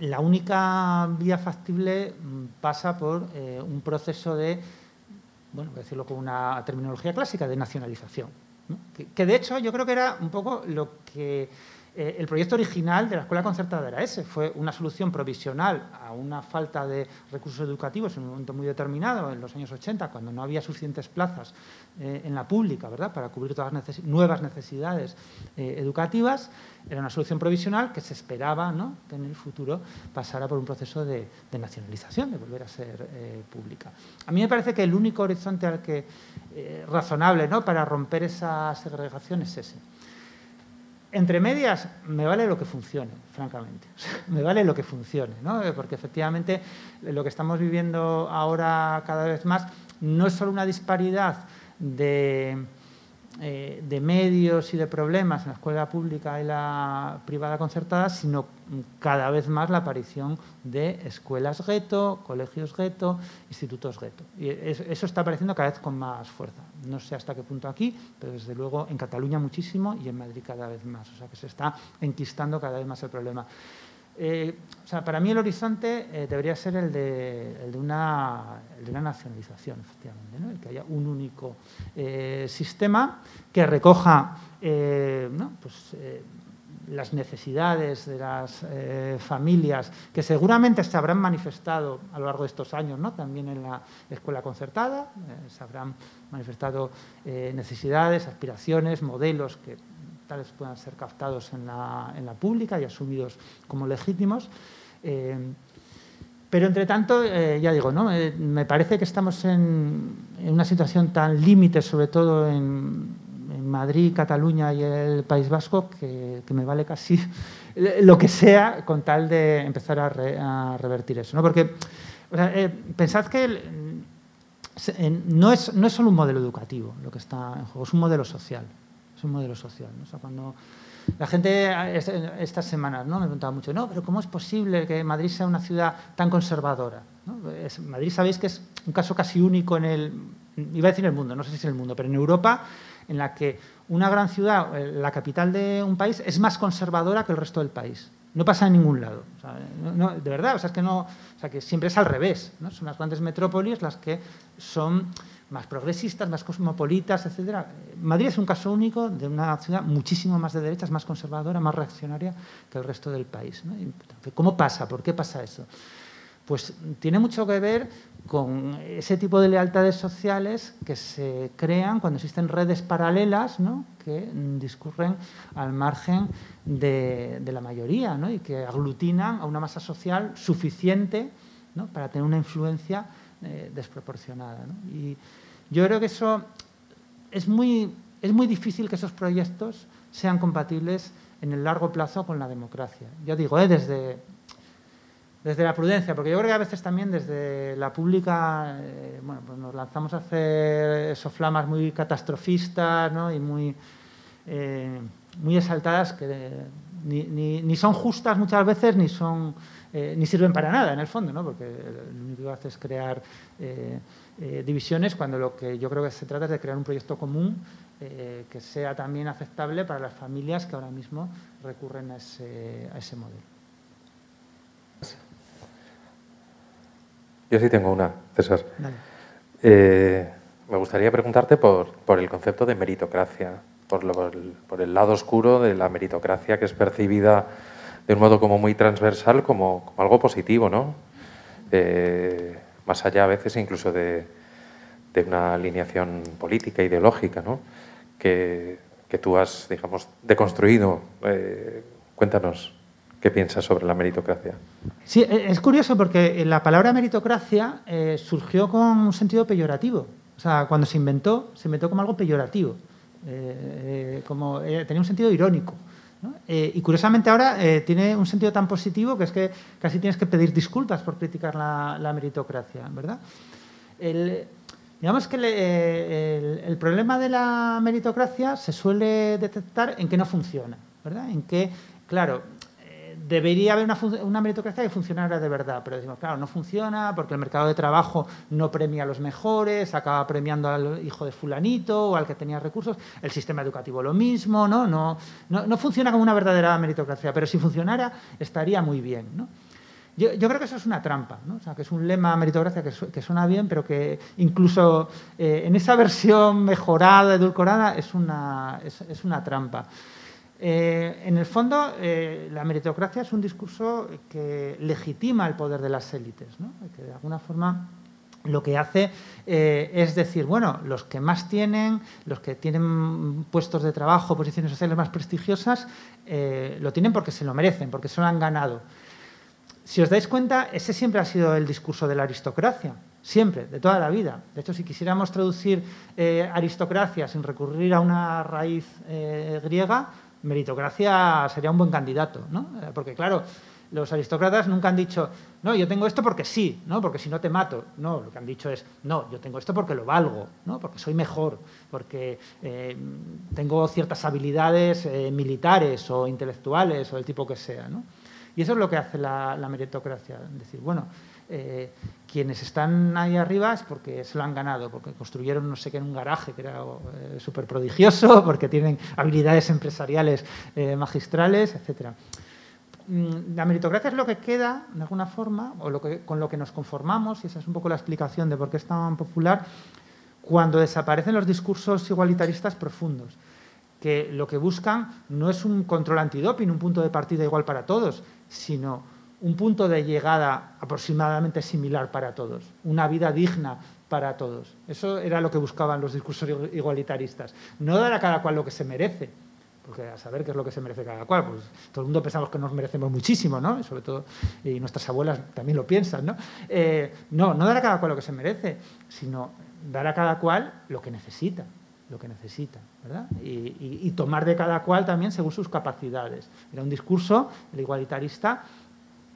Speaker 2: la única vía factible mm, pasa por eh, un proceso de, bueno, voy a decirlo con una terminología clásica, de nacionalización. que, de hecho yo creo que era un poco lo que eh, el proyecto original de la escuela concertada era ese, fue una solución provisional a una falta de recursos educativos en un momento muy determinado, en los años 80, cuando no había suficientes plazas eh, en la pública, ¿verdad?, para cubrir todas las nuevas necesidades eh, educativas. Era una solución provisional que se esperaba ¿no? que en el futuro pasara por un proceso de, nacionalización, de volver a ser pública. A mí me parece que el único horizonte al que, razonable ¿no? para romper esa segregación es ese entre medias, me vale lo que funcione, francamente. me vale lo que funcione, ¿no? porque efectivamente lo que estamos viviendo ahora cada vez más no es solo una disparidad de eh, de medios y de problemas en la escuela pública y la privada concertada, sino cada vez más la aparición de escuelas gueto, colegios gueto, institutos gueto. Y eso está apareciendo cada vez con más fuerza. No sé hasta qué punto aquí, pero desde luego en Cataluña muchísimo y en Madrid cada vez más. O sea que se está enquistando cada vez más el problema. Eh, o sea, para mí el horizonte eh, debería ser el de, el de, una, nacionalización, efectivamente, ¿no? el que haya un único eh, sistema que recoja pues, las necesidades de las familias que seguramente se habrán manifestado a lo largo de estos años, ¿no? también en la escuela concertada, se habrán manifestado necesidades, aspiraciones, modelos que puedan ser captados en la, en la pública y asumidos como legítimos. Eh, pero, entre tanto, eh, ya digo, ¿no? Eh, me parece que estamos en, una situación tan límite, sobre todo en, Madrid, Cataluña y el País Vasco, que, me vale casi lo que sea con tal de empezar a, revertir eso. ¿no? Porque pensad que no, es, no es solo un modelo educativo lo que está en juego, es un modelo social un modelo social. O sea, cuando la gente estas semanas ¿no? me preguntaba mucho, no, pero ¿cómo es posible que Madrid sea una ciudad tan conservadora? Madrid sabéis que es un caso casi único en el, iba a decir el mundo, no sé si es el mundo, pero en Europa, en la que una gran ciudad, eh, la capital de un país, es más conservadora que el resto del país. No pasa en ningún lado. de verdad, o sea, es que, no, o sea, que siempre es al revés. Son las grandes metrópolis las que son más progresistas, más cosmopolitas, etc. Madrid es un caso único de una ciudad muchísimo más de derechas, más conservadora, más reaccionaria que el resto del país. ¿Cómo pasa? ¿Por qué pasa eso? Pues tiene mucho que ver con ese tipo de lealtades sociales que se crean cuando existen redes paralelas ¿no? que discurren al margen de, la mayoría ¿no? y que aglutinan a una masa social suficiente ¿no? para tener una influencia eh, desproporcionada. Y yo creo que eso es muy, es muy difícil que esos proyectos sean compatibles en el largo plazo con la democracia. Yo digo, ¿eh? desde, desde la prudencia, porque yo creo que a veces también desde la pública eh, bueno, pues nos lanzamos a hacer soflamas muy catastrofistas ¿no? y muy, eh, muy exaltadas que ni, ni, son justas muchas veces ni, son, eh, ni sirven para nada en el fondo, ¿no? porque lo único que hace es crear eh, divisiones cuando lo que yo creo que se trata es de crear un proyecto común eh, que sea también aceptable para las familias que ahora mismo recurren a ese, a ese modelo.
Speaker 4: Yo sí tengo una, César. Eh, me gustaría preguntarte por, por, el concepto de meritocracia, por, por, el lado oscuro de la meritocracia que es percibida de un modo como muy transversal como, como algo positivo, ¿no? Más allá a veces incluso de, una alineación política, ideológica, ¿no? que, tú has, digamos, deconstruido. Eh, cuéntanos qué piensas sobre la meritocracia.
Speaker 2: Sí, e, es curioso porque la palabra meritocracia eh, surgió con un sentido peyorativo. O sea, cuando se inventó, se inventó como algo peyorativo, eh, como, tenía un sentido irónico. Eh, y curiosamente ahora eh, tiene un sentido tan positivo que es que casi tienes que pedir disculpas por criticar la, meritocracia, ¿verdad? digamos que eh, el, problema de la meritocracia se suele detectar en que no funciona, ¿verdad? En que, claro, debería haber una, meritocracia que funcionara de verdad, pero decimos, claro, no funciona porque el mercado de trabajo no premia a los mejores, acaba premiando al hijo de fulanito o al que tenía recursos, el sistema educativo lo mismo, ¿no? No, no, funciona como una verdadera meritocracia, pero si funcionara estaría muy bien, ¿no? Yo, creo que eso es una trampa, ¿no? o sea, que es un lema meritocracia que, suena bien, pero que incluso eh, en esa versión mejorada, edulcorada, es una, es una trampa. Eh, en el fondo, eh, la meritocracia es un discurso que legitima el poder de las élites, que de alguna forma lo que hace eh, es decir, bueno, los que más tienen, los que tienen puestos de trabajo, posiciones sociales más prestigiosas, lo tienen porque se lo merecen, porque se lo han ganado. Si os dais cuenta, ese siempre ha sido el discurso de la aristocracia, siempre, de toda la vida. De hecho, si quisiéramos traducir aristocracia sin recurrir a una raíz griega, meritocracia sería un buen candidato, ¿no? Eh, porque claro, los aristócratas nunca han dicho, no, yo tengo esto porque sí, ¿no? Porque si no te mato. No, lo que han dicho es, no, yo tengo esto porque lo valgo, ¿no? Porque soy mejor, porque eh, tengo ciertas habilidades eh, militares o intelectuales o del tipo que sea, ¿no? Y eso es lo que hace la, la meritocracia, decir, bueno, eh, quienes están ahí arriba es porque se lo han ganado, porque construyeron no sé qué en un garaje que era eh, súper prodigioso, porque tienen habilidades empresariales eh, magistrales, etc. Mm, la meritocracia es lo que queda, de alguna forma, o con lo que nos conformamos, y esa es un poco la explicación de por qué es tan popular, cuando desaparecen los discursos igualitaristas profundos que lo que buscan no es un control antidoping, un punto de partida igual para todos, sino un punto de llegada aproximadamente similar para todos, una vida digna para todos. Eso era lo que buscaban los discursos igualitaristas. No dar a cada cual lo que se merece, porque a saber qué es lo que se merece cada cual, pues todo el mundo pensamos que nos merecemos muchísimo, ¿no? Y sobre todo, y nuestras abuelas también lo piensan, ¿no? Eh, no, no dar a cada cual lo que se merece, sino dar a cada cual lo que necesita, lo que necesita, ¿verdad? Y, y tomar de cada cual también según sus capacidades. Era un discurso, el igualitarista,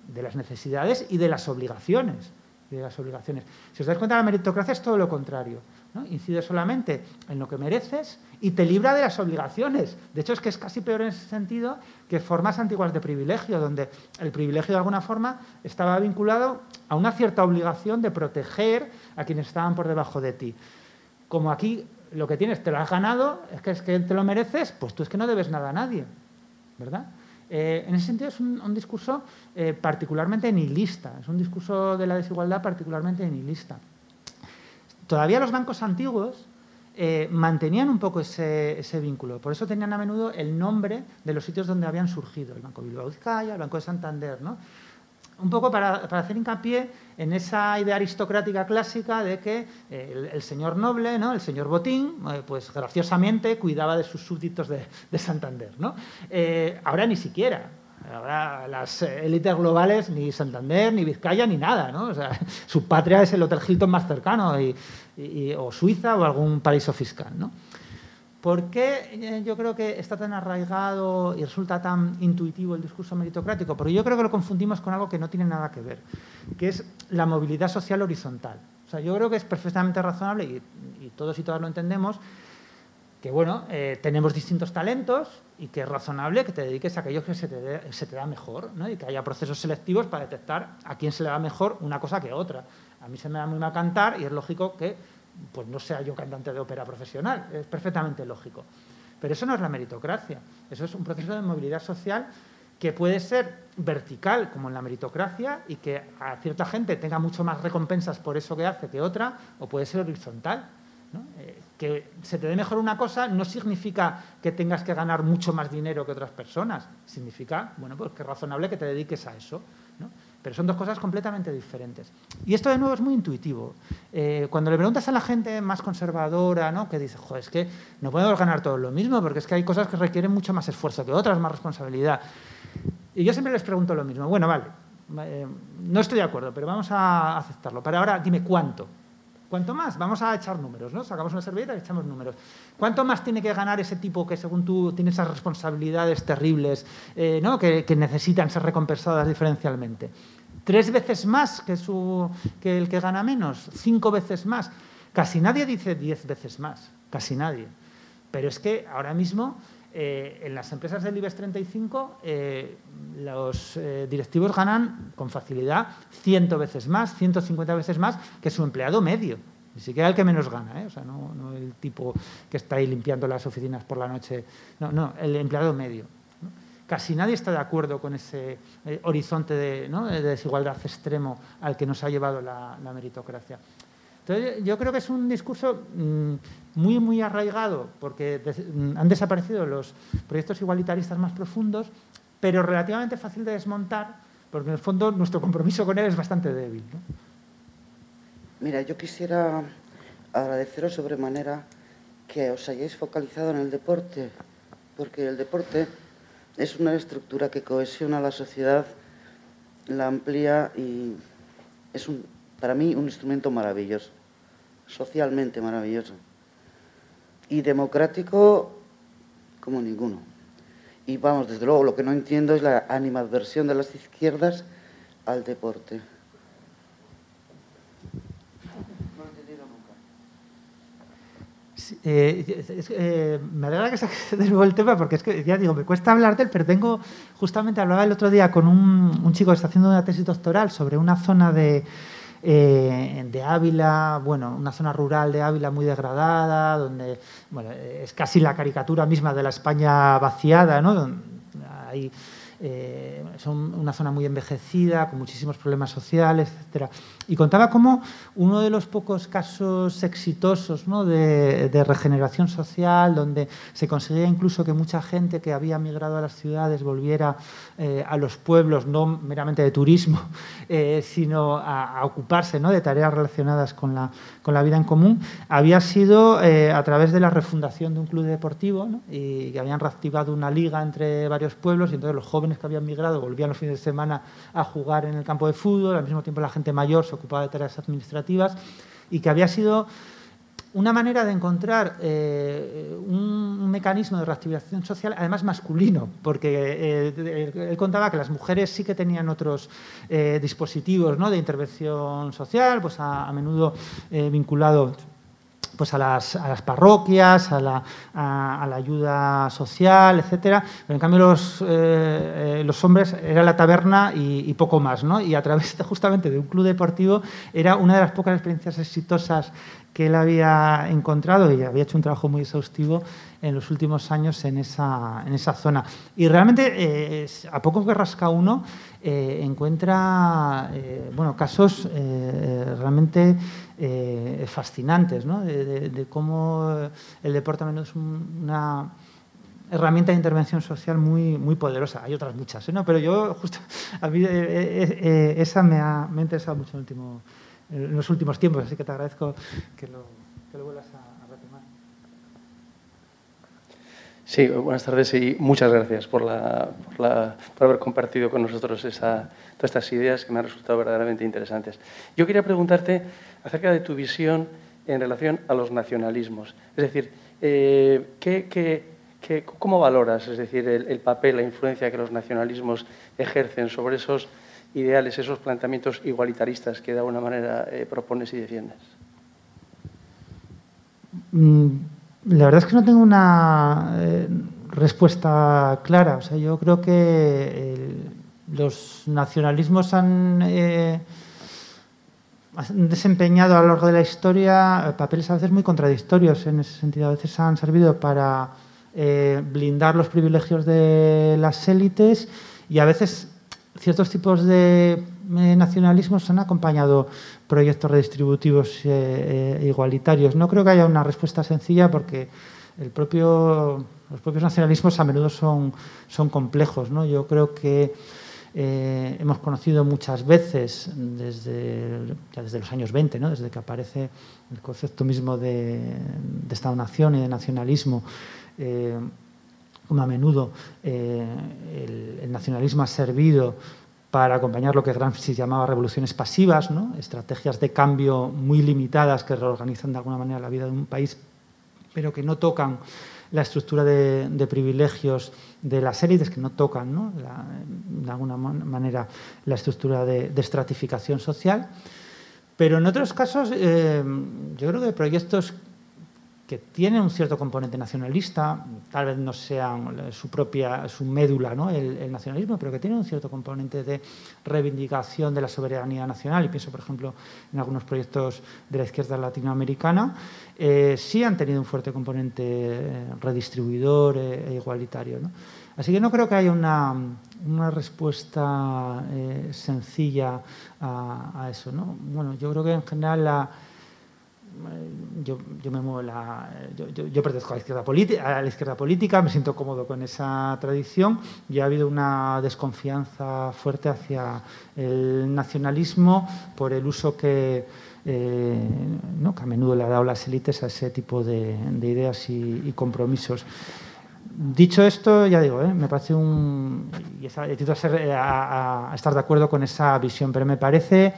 Speaker 2: de las necesidades y de las obligaciones. De las obligaciones. Si os dais cuenta, la meritocracia es todo lo contrario. ¿no? Incide solamente en lo que mereces y te libra de las obligaciones. De hecho, es que es casi peor en ese sentido que formas antiguas de privilegio, donde el privilegio de alguna forma estaba vinculado a una cierta obligación de proteger a quienes estaban por debajo de ti. Como aquí lo que tienes te lo has ganado, es que, es que te lo mereces, pues tú es que no debes nada a nadie. ¿Verdad? Eh, en ese sentido es un, discurso eh, particularmente nihilista, es un discurso de la desigualdad particularmente nihilista. Todavía los bancos antiguos eh, mantenían un poco ese, vínculo, por eso tenían a menudo el nombre de los sitios donde habían surgido, el Banco Bilbao Vizcaya, el Banco de Santander, ¿no? Un poco para, hacer hincapié en esa idea aristocrática clásica de que eh, el, señor noble, ¿no? el señor Botín, eh, pues graciosamente cuidaba de sus súbditos de, Santander. ¿no? Eh, ahora ni siquiera. Ahora las élites globales, ni Santander, ni Vizcaya, ni nada. ¿no? O sea, su patria es el Hotel Hilton más cercano, o Suiza o algún paraíso fiscal. ¿no? ¿Por qué eh, yo creo que está tan arraigado y resulta tan intuitivo el discurso meritocrático? Porque yo creo que lo confundimos con algo que no tiene nada que ver, que es la movilidad social horizontal. O sea, yo creo que es perfectamente razonable, y, todos y todas lo entendemos, que bueno, eh, tenemos distintos talentos y que es razonable que te dediques a aquellos que se te, da mejor ¿no? y que haya procesos selectivos para detectar a quién se le da mejor una cosa que otra. A mí se me da muy mal cantar y es lógico que pues no sea yo cantante de ópera profesional, es perfectamente lógico. Pero eso no es la meritocracia, eso es un proceso de movilidad social que puede ser vertical, como en la meritocracia, y que a cierta gente tenga mucho más recompensas por eso que hace que otra, o puede ser horizontal. Eh, que se te dé mejor una cosa no significa que tengas que ganar mucho más dinero que otras personas, significa, bueno, pues que es razonable que te dediques a eso. Pero son dos cosas completamente diferentes. Y esto de nuevo es muy intuitivo. Eh, cuando le preguntas a la gente más conservadora, ¿no? que dice, joder, es que no podemos ganar todo lo mismo, porque es que hay cosas que requieren mucho más esfuerzo que otras, más responsabilidad. Y yo siempre les pregunto lo mismo. Bueno, vale, eh, no estoy de acuerdo, pero vamos a aceptarlo. Pero ahora dime cuánto. ¿Cuánto más? Vamos a echar números, ¿no? Sacamos una servilleta y echamos números. ¿Cuánto más tiene que ganar ese tipo que, según tú, tiene esas responsabilidades terribles, eh, ¿no? que necesitan ser recompensadas diferencialmente? Tres veces más que, su, que el que gana menos, cinco veces más. Casi nadie dice diez veces más, casi nadie. Pero es que ahora mismo eh, en las empresas del IBEX 35 eh, los eh, directivos ganan con facilidad 100 veces más, 150 veces más que su empleado medio. Ni siquiera el que menos gana, o sea, no, el tipo que está ahí limpiando las oficinas por la noche, no, no, el empleado medio. Casi nadie está de acuerdo con ese horizonte de, desigualdad extremo al que nos ha llevado la meritocracia. Entonces, yo creo que es un discurso mm, muy, muy arraigado, porque mm, han desaparecido los proyectos igualitaristas más profundos, pero relativamente fácil de desmontar, porque en el fondo nuestro compromiso con él es bastante débil.
Speaker 5: Mira, yo quisiera agradeceros sobremanera que os hayáis focalizado en el deporte, porque el deporte es una estructura que cohesiona la sociedad, la amplía y es para mí un instrumento maravilloso socialmente maravilloso y democrático como ninguno. Y vamos, desde luego, lo que no entiendo es la animadversión de las izquierdas al deporte.
Speaker 2: Eh, eh, me alegra que saques de nuevo el tema porque es que ya digo, me cuesta hablar de él, pero tengo, justamente hablaba el otro día con un, chico que está haciendo una tesis doctoral sobre una zona de, eh, de Ávila, bueno, una zona rural de Ávila muy degradada, donde bueno, es casi la caricatura misma de la España vaciada, ¿no? Hay eh, son una zona muy envejecida, con muchísimos problemas sociales, etc. Y contaba cómo uno de los pocos casos exitosos de, regeneración social, donde se conseguía incluso que mucha gente que había migrado a las ciudades volviera eh, a los pueblos, no meramente de turismo, eh, sino a, ocuparse ¿no? de tareas relacionadas con la, con la vida en común, había sido a través de la refundación de un club deportivo y que habían reactivado una liga entre varios pueblos y entonces los jóvenes que habían migrado volvían los fines de semana a jugar en el campo de fútbol, al mismo tiempo la gente mayor se ocupaba de tareas administrativas y que había sido una manera de encontrar eh, un, mecanismo de reactivación social, además masculino, porque eh, él, contaba que las mujeres sí que tenían otros eh, dispositivos ¿no? de intervención social, pues a, a menudo vinculados pues a las, a las parroquias, a la, a, la, ayuda social, etcétera. Pero en cambio los, eh, eh, los hombres era la taberna y, poco más, ¿no? Y a través justamente de un club deportivo era una de las pocas experiencias exitosas que él había encontrado y había hecho un trabajo muy exhaustivo en los últimos años en esa, en esa zona. Y realmente, eh, a poco que rasca uno, encuentra bueno, casos realmente eh, fascinantes, ¿no? de, cómo el deporte menudo es una herramienta de intervención social muy, muy poderosa. Hay otras muchas, ¿eh? ¿no? pero yo justo a mí eh, esa me ha, me ha, interesado mucho en, último, en, los últimos tiempos, así que te agradezco que lo, que lo vuelvas a, a retomar.
Speaker 6: Sí, buenas tardes y muchas gracias por, la, por, la, por haber compartido con nosotros esa, todas estas ideas que me han resultado verdaderamente interesantes. Yo quería preguntarte acerca de tu visión en relación a los nacionalismos. Es decir, eh, cómo valoras es decir, el, papel, la influencia que los nacionalismos ejercen sobre esos ideales, esos planteamientos igualitaristas que de alguna manera eh, propones y defiendes?
Speaker 2: Mm, la verdad es que no tengo una eh, respuesta clara. O sea, yo creo que los nacionalismos han han desempeñado a lo largo de la historia eh, papeles a veces muy contradictorios en ese sentido. A veces han servido para eh, blindar los privilegios de las élites y a veces ciertos tipos de eh, nacionalismos han acompañado proyectos redistributivos e igualitarios. No creo que haya una respuesta sencilla porque los propios nacionalismos a menudo son, complejos. Yo creo que eh, hemos conocido muchas veces desde, desde los años 20, ¿no? desde que aparece el concepto mismo de, Estado-Nación y de nacionalismo, eh, como a menudo eh, el, nacionalismo ha servido para acompañar lo que Gramsci llamaba revoluciones pasivas, estrategias de cambio muy limitadas que reorganizan de alguna manera la vida de un país, pero que no tocan la estructura de, privilegios de las élites, que no tocan de alguna manera la estructura de, estratificación social. Pero en otros casos, eh, yo creo que proyectos que tienen un cierto componente nacionalista, tal vez no sean su propia, su médula, ¿no? el, nacionalismo, pero que tienen un cierto componente de reivindicación de la soberanía nacional, y pienso, por ejemplo, en algunos proyectos de la izquierda latinoamericana, eh, sí han tenido un fuerte componente eh, redistribuidor e, igualitario. Así que no creo que haya una, una respuesta eh, sencilla a, eso. ¿no? Bueno, yo creo que en general la yo, yo, me muevo la, yo, yo, pertenezco a la, izquierda a la izquierda política, me siento cómodo con esa tradición y ha habido una desconfianza fuerte hacia el nacionalismo por el uso que, eh, ¿no? que a menudo le ha dado las élites a ese tipo de, de ideas y, compromisos. Dicho esto, ya digo, ¿eh? me parece un. Y a, a, estar de acuerdo con esa visión, pero me parece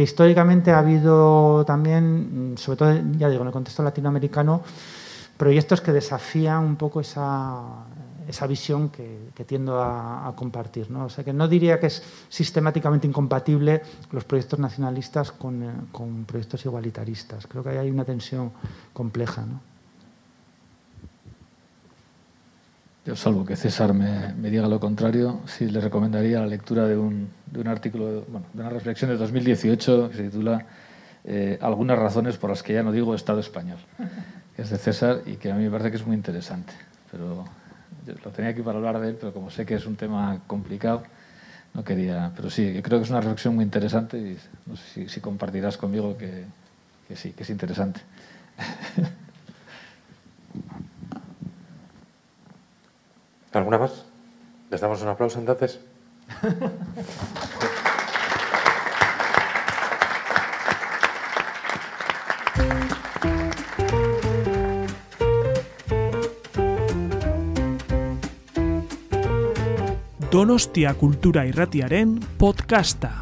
Speaker 2: que históricamente ha habido también, sobre todo, ya digo, en el contexto latinoamericano, proyectos que desafían un poco esa, esa visión que, tiendo a, compartir. ¿no? O sea que no diría que es sistemáticamente incompatible los proyectos nacionalistas con, eh, con proyectos igualitaristas. Creo que ahí hay una tensión compleja.
Speaker 1: Yo, salvo que César me, diga lo contrario, sí le recomendaría la lectura de un, de un artículo, bueno, de una reflexión de 2018 que se titula eh, Algunas razones por las que ya no digo Estado español, que es de César y que a mí me parece que es muy interesante. Pero lo tenía aquí para hablar de él, pero como sé que es un tema complicado, no quería. Pero sí, yo creo que es una reflexión muy interesante y no sé si, si compartirás conmigo que, que sí, que es interesante.
Speaker 4: ¿Alguna más? ¿Les damos un aplauso entonces?
Speaker 7: Donostia Kultura Irratiaren podcasta.